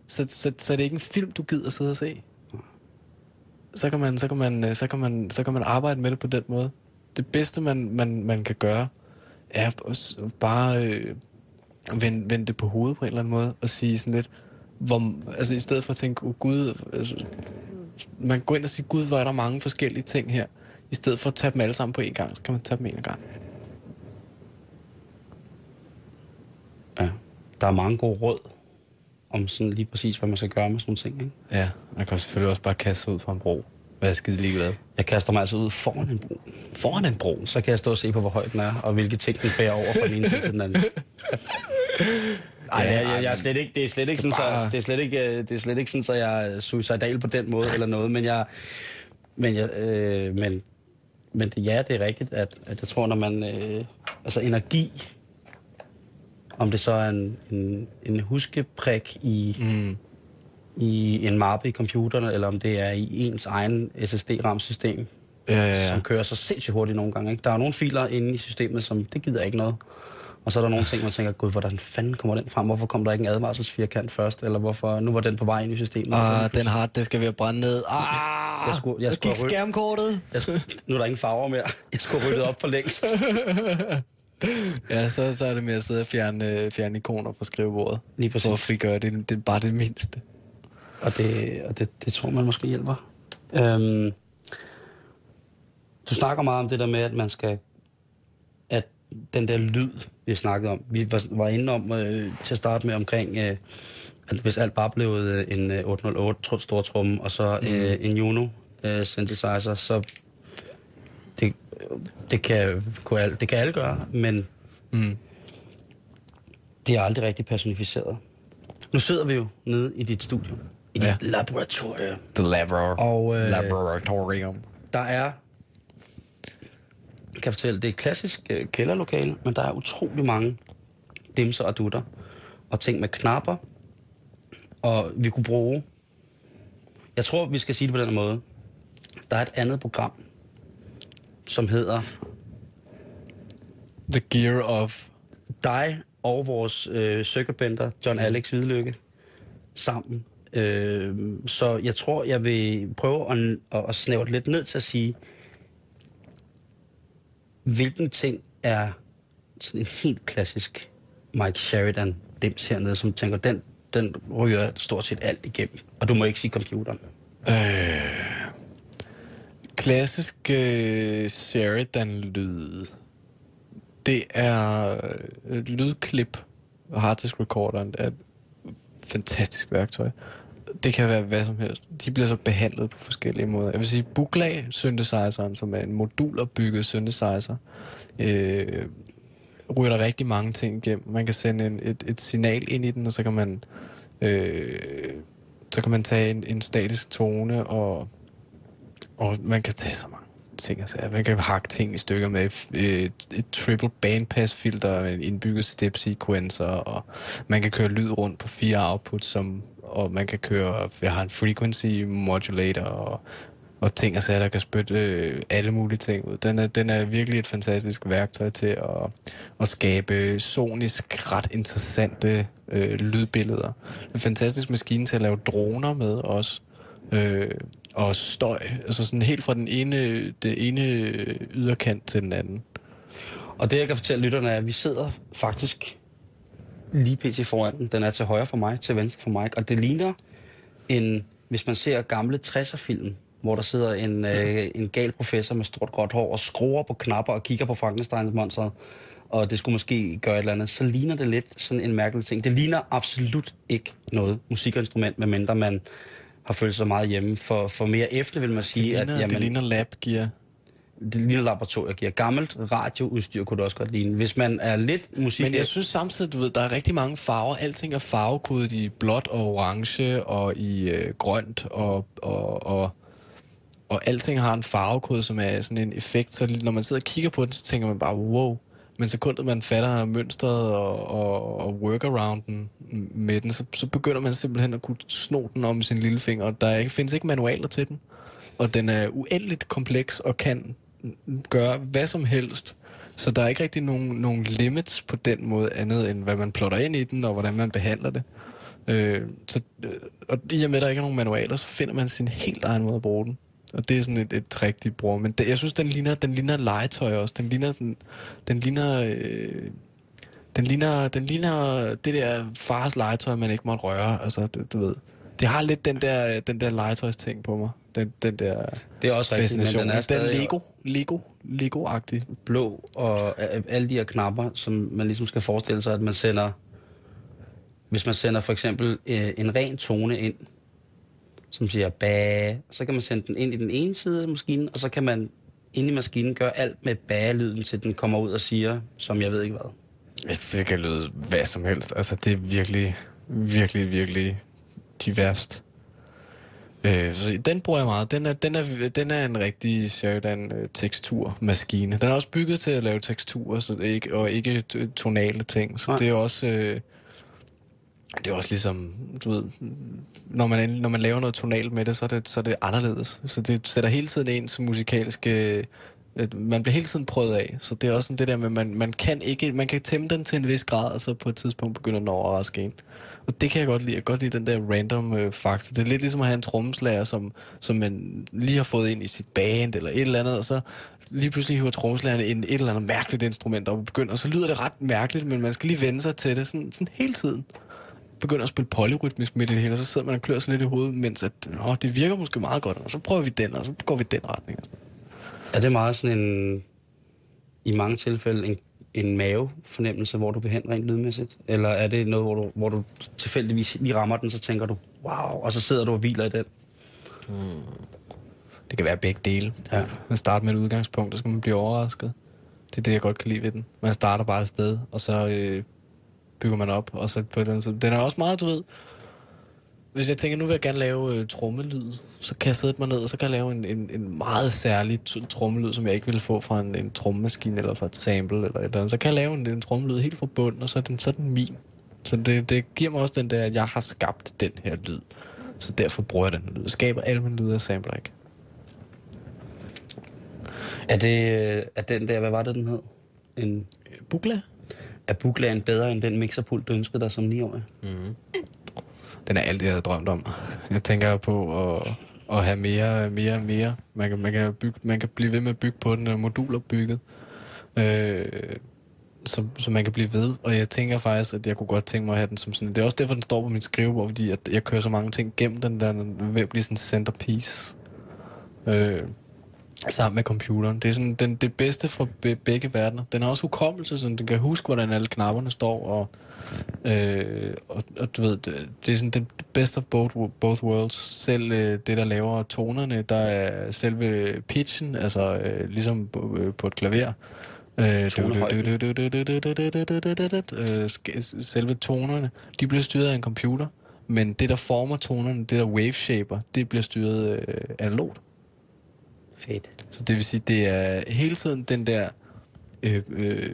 så, så, så er det ikke en film, du gider sidde og se. Så kan man, så kan man, øh, så kan man, så kan man arbejde med det på den måde. Det bedste, man, man, man kan gøre, er bare øh, vende, vende det på hovedet på en eller anden måde, og sige sådan lidt, hvor, altså i stedet for at tænke, oh, gud, altså, man går ind og siger, gud, hvor er der mange forskellige ting her. I stedet for at tage dem alle sammen på en gang, så kan man tage dem en gang.
ja, der er mange gode råd om sådan lige præcis, hvad man skal gøre med sådan nogle ting. Ikke?
Ja, man kan selvfølgelig også bare kaste sig ud fra en bro. Hvad er skide ligeglad?
Jeg kaster mig altså ud foran en bro.
Foran en bro.
Så kan jeg stå og se på, hvor høj den er, og hvilke ting den bærer over fra den ene til den anden. Ej,
Ja,
jeg, jeg, er slet ikke, det er slet ikke sådan,
bare-
så, det er slet ikke, øh, det er slet ikke sådan, så jeg er suicidal på den måde eller noget, men jeg, men jeg, øh, men, men det- ja, det er rigtigt, at, at jeg tror, når man, øh, altså energi, om det så er en, en, en huskeprik i, mm. i en mappe i computeren, eller om det er i ens egen SSD-RAM-system,
Ja, ja, ja.
som kører så sindssygt hurtigt nogle gange. Ikke? Der er nogle filer inde i systemet, som det gider ikke noget. Og så er der nogle ting, man tænker, gud, hvordan fanden kommer den frem? Hvorfor kom der ikke en advarselsfirkant først? Eller hvorfor, nu var den på vej ind i systemet.
Ah, den harddisk skal ved at brænde ned. Ah,
Jeg skulle- jeg skulle
gik
have
skærmkortet.
jeg, nu er der ingen farver mere. Jeg skulle rydde op for længst.
Ja, så, så er det med at sidde og fjerne, øh, fjerne ikoner fra skrivebordet.
Lige præcis.
For at frigøre det. Det er bare det mindste.
Og det, og det, det tror man måske hjælper. Øhm, du snakker meget om det der med, at man skal... Den der lyd, vi snakkede om, vi var, var inde om øh, til at starte med omkring, øh, at hvis alt bare blev øh, en øh, 808 tr- stortrumme, og så øh, en Juno øh, synthesizer, så det, det, kan, kunne alle, det kan alle gøre, men
Mm.
det er aldrig rigtig personificeret. Nu sidder vi jo nede i dit studie, i dit
Ja.
laboratorium.
The labor-
Og, øh,
laboratorium.
Der er, jeg kan fortælle, det er et klassisk øh, kælderlokale, men der er utrolig mange dimser og dutter, og ting med knapper, og vi kunne bruge Jeg tror, vi skal sige det på den måde. Der er et andet program, som hedder
The Gear of...
dig og vores øh, circuitbender, John Alex Hvidlykke, sammen. Øh, så jeg tror, jeg vil prøve at, at, at snævre det lidt ned til at sige, hvilken ting er sådan en helt klassisk Mike Sheridan dims hernede, som tænker, den, den ryger stort set alt igennem. Og du må ikke sige computeren.
Øh, klassisk øh, Sheridan-lyd. Det er øh, lydklip og harddisk recorderen er et fantastisk værktøj. Det kan være hvad som helst. De bliver så behandlet på forskellige måder. Jeg vil sige, Buglag synthesizeren, som er en modulerbygget synthesizer, øh, ryger der rigtig mange ting igennem. Man kan sende en, et, et signal ind i den, og så kan man øh, så kan man tage en, en statisk tone, og, og man kan tage så mange ting. Altså, man kan hakke ting i stykker med et, et triple bandpass filter, en indbygget step sequencer, og man kan køre lyd rundt på fire outputs, som, og man kan køre, jeg har en frequency modulator, og, og ting og sager, der kan spytte øh, alle mulige ting ud. Den er, den er virkelig et fantastisk værktøj til at, at skabe sonisk ret interessante øh, lydbilleder. En fantastisk maskine til at lave droner med også. Øh, og støj, altså sådan helt fra den ene, det ene yderkant til den anden.
Og det, jeg kan fortælle lytterne, er, at vi sidder faktisk lige pt. foran den. Den er til højre for mig, til venstre for mig. Og det ligner en, hvis man ser gamle 60'er-film, hvor der sidder en, øh, en gal professor med stort gråt hår og skruer på knapper og kigger på Frankensteins monster, og det skulle måske gøre et eller andet, så ligner det lidt sådan en mærkelig ting. Det ligner absolut ikke noget musikinstrument, medmindre man har følt sig meget hjemme. For, for mere efter vil man sige,
det ligner,
at... Jamen,
det ligner labgear
det lille laboratorium giver. Gammelt radioudstyr kunne det også godt ligne. Hvis man er lidt musik...
Men jeg synes samtidig, du ved, der er rigtig mange farver. Alting er farvekodet i blåt og orange og i øh, grønt og, og, og, og alting har en farvekode, som er sådan en effekt. Så når man sidder og kigger på den, så tænker man bare, wow. Men sekundet man fatter mønstret og, og, og workarounden med den, så, så begynder man simpelthen at kunne sno den om sin lille finger. Der er, findes ikke manualer til den. Og den er uendeligt kompleks og kan gøre hvad som helst. Så der er ikke rigtig nogen, nogen limits på den måde, andet end hvad man plotter ind i den, og hvordan man behandler det. Øh, så, øh, og i og med, at der ikke er nogen manualer, så finder man sin helt egen måde at bruge den. Og det er sådan et, et trick, de bruger. Men det, jeg synes, den ligner, den ligner legetøj også. Den ligner sådan, den ligner, øh, den ligner, den ligner det der fars legetøj, man ikke måtte røre. Altså, det, du ved. Det har lidt den der, den der legetøjsting på mig. Den, den der
Det er også rigtigt, men
fascination.
den er
Den, den
stadig
Lego, Lego, Lego-agtig.
blå, og øh, alle de her knapper, som man ligesom skal forestille sig, at man sender... Hvis man sender for eksempel øh, en ren tone ind, som siger bæ, så kan man sende den ind i den ene side af maskinen, og så kan man inde i maskinen gøre alt med bæ-lyden, til den kommer ud og siger, som jeg ved ikke hvad.
Det kan lyde hvad som helst. Altså, det er virkelig, virkelig, virkelig diverst. Øh, så den bruger jeg meget. Den er, den er, den er en rigtig Sheridan øh, teksturmaskine. Den er også bygget til at lave teksturer, så det ikke, og ikke tonale ting. Så
Nej.
det er også... Øh, det er også ligesom, du ved, når man, når man laver noget tonalt med det, så er det, så er det anderledes. Så det sætter hele tiden en som musikalske... øh, Man bliver hele tiden prøvet af, så det er også sådan det der med, man, man kan ikke, man kan tæmme den til en vis grad, og så på et tidspunkt begynder den at overraske en. Og det kan jeg godt lide. Jeg kan godt lide den der random øh, faktor. Det er lidt ligesom at have en trommeslager, som, som man lige har fået ind i sit band eller et eller andet, og så lige pludselig hiver trommeslageren en, et eller andet mærkeligt instrument op og begynder, og så lyder det ret mærkeligt, men man skal lige vende sig til det sådan, sådan hele tiden begynder at spille polyrytmisk midt i det hele, og så sidder man og klør sig lidt i hovedet, mens at, Nå, det virker måske meget godt, og så prøver vi den, og så går vi den retning. Og sådan.
Er det meget sådan en, i mange tilfælde, en, en mavefornemmelse, hvor du vil hen rent lydmæssigt? Eller er det noget, hvor du, hvor du tilfældigvis lige rammer den, så tænker du, wow, og så sidder du og hviler i den?
Det kan være begge dele.
Ja.
Man starter med et udgangspunkt, og så skal man blive overrasket. Det er det, jeg godt kan lide ved den. Man starter bare et sted, og så øh, bygger man op, og så på den, så den er også meget, du ved, hvis jeg tænker, nu vil jeg gerne lave øh, trommelyd, så kan jeg sætte mig ned, og så kan jeg lave en, en, en meget særlig trommelyd, som jeg ikke ville få fra en, en trommemaskine, eller fra et sample, eller et eller andet. Så kan jeg lave en, en trommelyd helt fra bunden, og så er den, så er den min. Så det, det giver mig også den der, at jeg har skabt den her lyd. Så derfor bruger jeg den lyd. Jeg skaber alle mine lyde, jeg sampler ikke.
Er det øh, er den der, hvad var det, den hed? En,
Bukla?
er Buglaen bedre end den mixerpult, du ønskede dig som 9-årig?
Den er alt det, jeg havde drømt om. Jeg tænker på at, at have mere, mere, mere. Man kan, man, kan bygge, man kan blive ved med at bygge på den, og moduler bygget. Øh, så, så man kan blive ved. Og jeg tænker faktisk, at jeg kunne godt tænke mig at have den som sådan... Det er også derfor, den står på min skrivebord, fordi at jeg kører så mange ting gennem den der, den er ved at blive sådan en centerpiece. Øh, sammen med computeren. Det er sådan den, det bedste fra be, begge verdener. Den har også hukommelse, så den kan huske, hvordan alle knapperne står, og, øh, og, og du ved, det, det er sådan det bedste of both, both worlds. Selv øh, det, der laver tonerne, der er selve pitchen, altså øh, ligesom på, øh, på et klaver. Øh, øh, selve tonerne, de bliver styret af en computer, men det, der former tonerne, det der wave shaper, det bliver styret øh, analogt.
Fedt.
Så det vil sige, det er hele tiden den der øh, øh,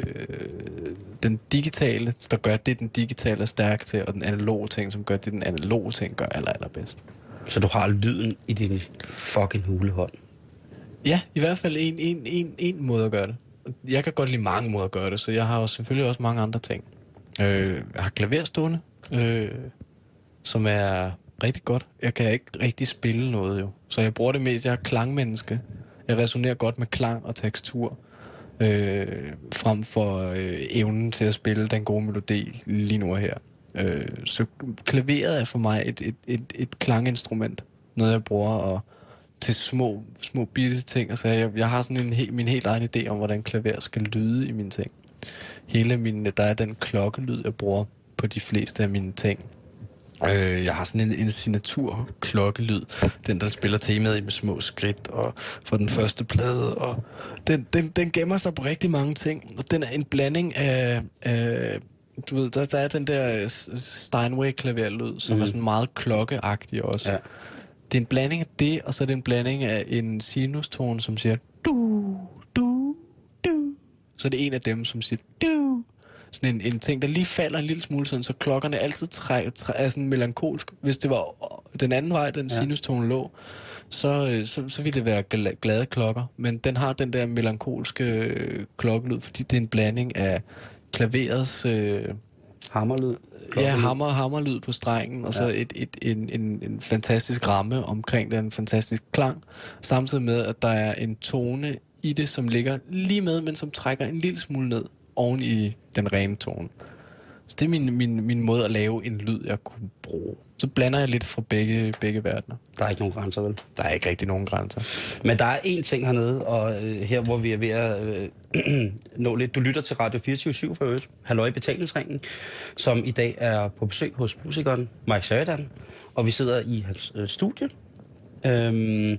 den digitale, der gør det, den digitale er stærk til, og den analoge ting, som gør det, den analoge ting gør aller, allerbedst.
Så du har lyden i din fucking hulehånd.
Ja, i hvert fald en, en, en, en måde at gøre det. Jeg kan godt lide mange måder at gøre det, så jeg har jo selvfølgelig også mange andre ting. Øh, jeg har klaver stående, øh, som er rigtig godt. Jeg kan ikke rigtig spille noget jo, så jeg bruger det mest. Jeg er klangmenneske. Jeg resonerer godt med klang og tekstur, øh, frem for øh, evnen til at spille den gode melodi lige nu og her. Øh, så klaveret er for mig et, et, et, et klanginstrument. Noget jeg bruger og til små, små bitte ting. Altså, jeg, jeg har sådan en he, min helt egen idé om, hvordan klaver skal lyde i mine ting. Hele min, der er den klokkelyd, jeg bruger på de fleste af mine ting. Øh, jeg har sådan en, en signatur klokkelyd, den der spiller temaet i med små skridt, og for den første plade, og den, den, den gemmer sig på rigtig mange ting, og den er en blanding af, af du ved, der, der er den der Steinway-klaverlyd, som mm. er sådan meget klokkeagtig også.
Ja.
Det er en blanding af det, og så er det en blanding af en sinustone, som siger du, du, du. Så det er en af dem, som siger du. Sådan en, en ting, der lige falder en lille smule, sådan, så klokkerne altid træ, træ, er sådan melankolsk. Hvis det var den anden vej, den ja. sinustone lå, så, øh, så, så ville det være gla- glade klokker. Men den har den der melankolske øh, klokkelyd, fordi det er en blanding af klaverets... Øh,
Hammerlyd.
Ja, hammer, hammerlyd på strengen, og så
Ja.
et, et, en, en, en fantastisk ramme omkring den, en fantastisk klang, samtidig med, at der er en tone i det, som ligger lige med, men som trækker en lille smule ned oven i den rene tone. Så det er min, min, min måde at lave en lyd, jeg kunne bruge. Så blander jeg lidt fra begge, begge verdener.
Der er ikke nogen grænser, vel?
Der er ikke rigtig nogen grænser.
Men der er én ting hernede, og øh, her hvor vi er ved at øh, nå lidt. Du lytter til Radio 24 for øvrigt, Halløj i Betalingsringen, som i dag er på besøg hos musikeren Mike Sheridan. Og vi sidder i hans øh, studie, øh,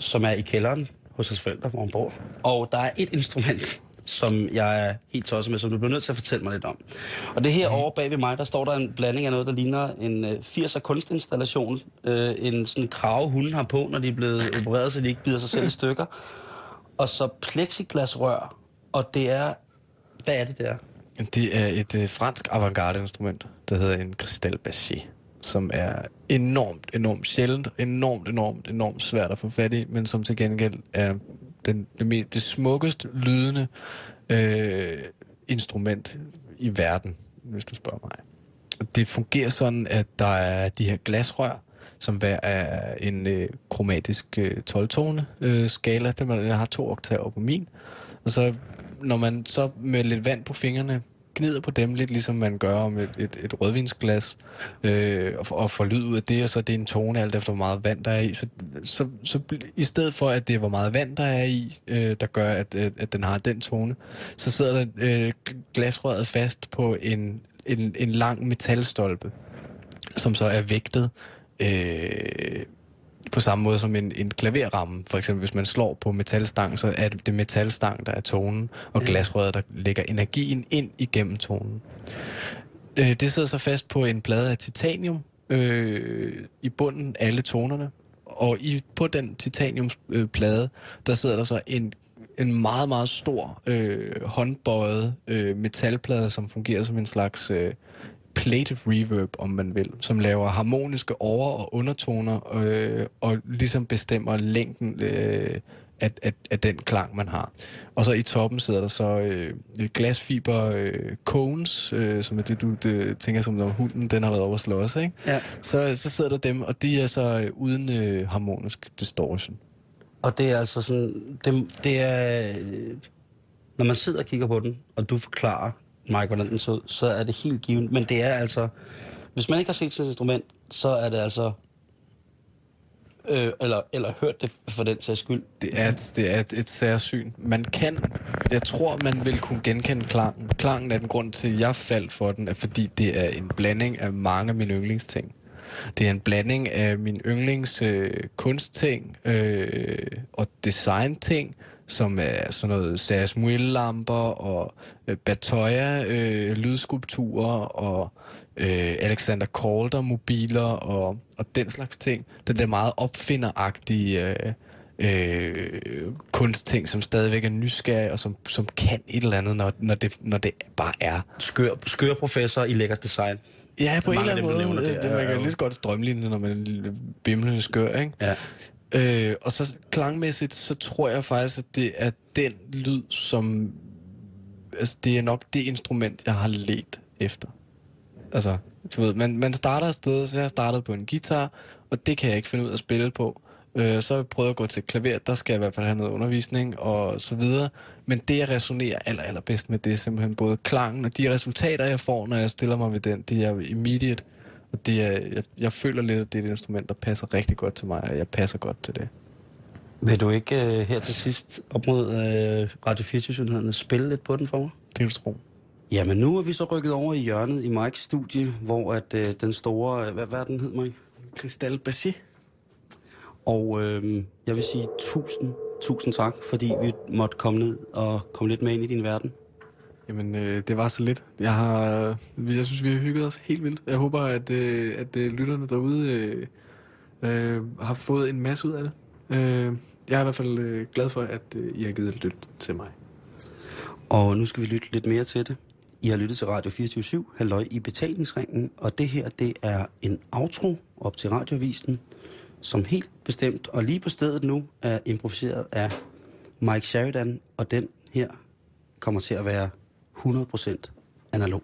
som er i kælderen hos hans forældre, hvor han bor. Og der er et instrument, som jeg er helt tosset med, som du bliver nødt til at fortælle mig lidt om. Og det her over bag ved mig, der står der en blanding af noget, der ligner en øh, 80'er kunstinstallation. Øh, en sådan krave, hunden har på, når de er blevet opereret, så de ikke bider sig selv i stykker. Og så plexiglasrør, og det er... Hvad er det der?
Det er et øh, fransk avantgarde-instrument, der hedder en Cristal Baché, som er enormt, enormt sjældent, enormt, enormt, enormt svært at få fat i, men som til gengæld er den, det, det smukkest lydende øh, instrument i verden, hvis du spørger mig. Det fungerer sådan, at der er de her glasrør, som hver er en øh, kromatisk øh, 12-tone øh, skala. Det, man, jeg har to oktaver på min. Og så når man så med lidt vand på fingrene gnider på dem, lidt ligesom man gør om et, et, et rødvinsglas, øh, og, og får lyd ud af det, og så er det en tone, alt efter hvor meget vand der er i. Så, så, så i stedet for, at det er hvor meget vand der er i, øh, der gør, at, at, at den har den tone, så sidder der øh, glasrøret fast på en, en, en lang metalstolpe, som så er vægtet øh, på samme måde som en, en klaverramme. For eksempel, hvis man slår på metalstang, så er det, metalstang, der er tonen, og glasrøret, der lægger energien ind igennem tonen. Øh, det sidder så fast på en plade af titanium øh, i bunden, alle tonerne. Og i, på den titaniumsplade, øh, plade, der sidder der så en, en meget, meget stor øh, håndbøjet øh, metalplade, som fungerer som en slags øh, plated reverb, om man vil, som laver harmoniske over- og undertoner, øh, og ligesom bestemmer længden øh, af, af, af den klang, man har. Og så i toppen sidder der så øh, glasfiber øh, cones, øh, som er det, du det, tænker som når hunden den har været over at slås, ikke?
Ja.
Så, så sidder der dem, og de er så øh, uden øh, harmonisk distortion.
Og det er altså sådan, det, det er, øh, når man sidder og kigger på den, og du forklarer Mike, hvordan den så ud, så er det helt givet. Men det er altså, hvis man ikke har set sit instrument, så er det altså, øh, eller, eller hørt det for den sags skyld.
Det er et, det er et, et særsyn. Man kan, jeg tror, man vil kunne genkende klangen. Klangen er den grund til, at jeg faldt for den, er fordi det er en blanding af mange af mine yndlingsting. Det er en blanding af min yndlings øh, kunstting øh, og designting, som er sådan noget Sas lamper og øh, Batoya øh, lydskulpturer og øh, Alexander Calder mobiler og, og den slags ting. Den der meget opfinderagtige øh, øh, kunstting, som stadigvæk er nysgerrig og som, som kan et eller andet, når, når, det, når det bare er.
Skør, skør professor i lækker design.
Ja, på en eller anden
af dem,
måde.
nævner,
Det,
det
man kan lige så godt drømmelinje, når man er lille bimlende skør, ikke?
Ja.
Øh, og så klangmæssigt, så tror jeg faktisk, at det er den lyd, som... Altså, det er nok det instrument, jeg har let efter. Altså, du ved, man, man starter et sted, så jeg startede på en guitar, og det kan jeg ikke finde ud af at spille på. Øh, så har jeg prøvet at gå til klaver, der skal jeg i hvert fald have noget undervisning og så videre. Men det, jeg resonerer aller, allerbedst med, det er simpelthen både klangen og de resultater, jeg får, når jeg stiller mig ved den, det er immediate. Og det er, jeg, jeg føler lidt, at det er et instrument, der passer rigtig godt til mig, og jeg passer godt til det.
Vil du ikke øh, her til sidst op mod øh, Radio 24 spille lidt på den for mig?
Det vil du tro.
Jamen nu er vi så rykket over i hjørnet i Mikes studie, hvor at øh, den store, øh, hvad, hvad er den hed, Mike?
Cristal Bassi.
Og øh, jeg vil sige tusind, tusind tak, fordi vi måtte komme ned og komme lidt med ind i din verden.
Jamen, øh, det var så lidt. Jeg, har, øh, jeg synes, vi har hygget os helt vildt. Jeg håber, at, øh, at øh, lytterne derude øh, øh, har fået en masse ud af det. Øh, jeg er i hvert fald øh, glad for, at øh, I har givet et lyt til mig.
Og nu skal vi lytte lidt mere til det. I har lyttet til Radio 24 halløj i betalingsringen, og det her, det er en outro op til radiovisen, som helt bestemt og lige på stedet nu er improviseret af Mike Sheridan, og den her kommer til at være 100% analog.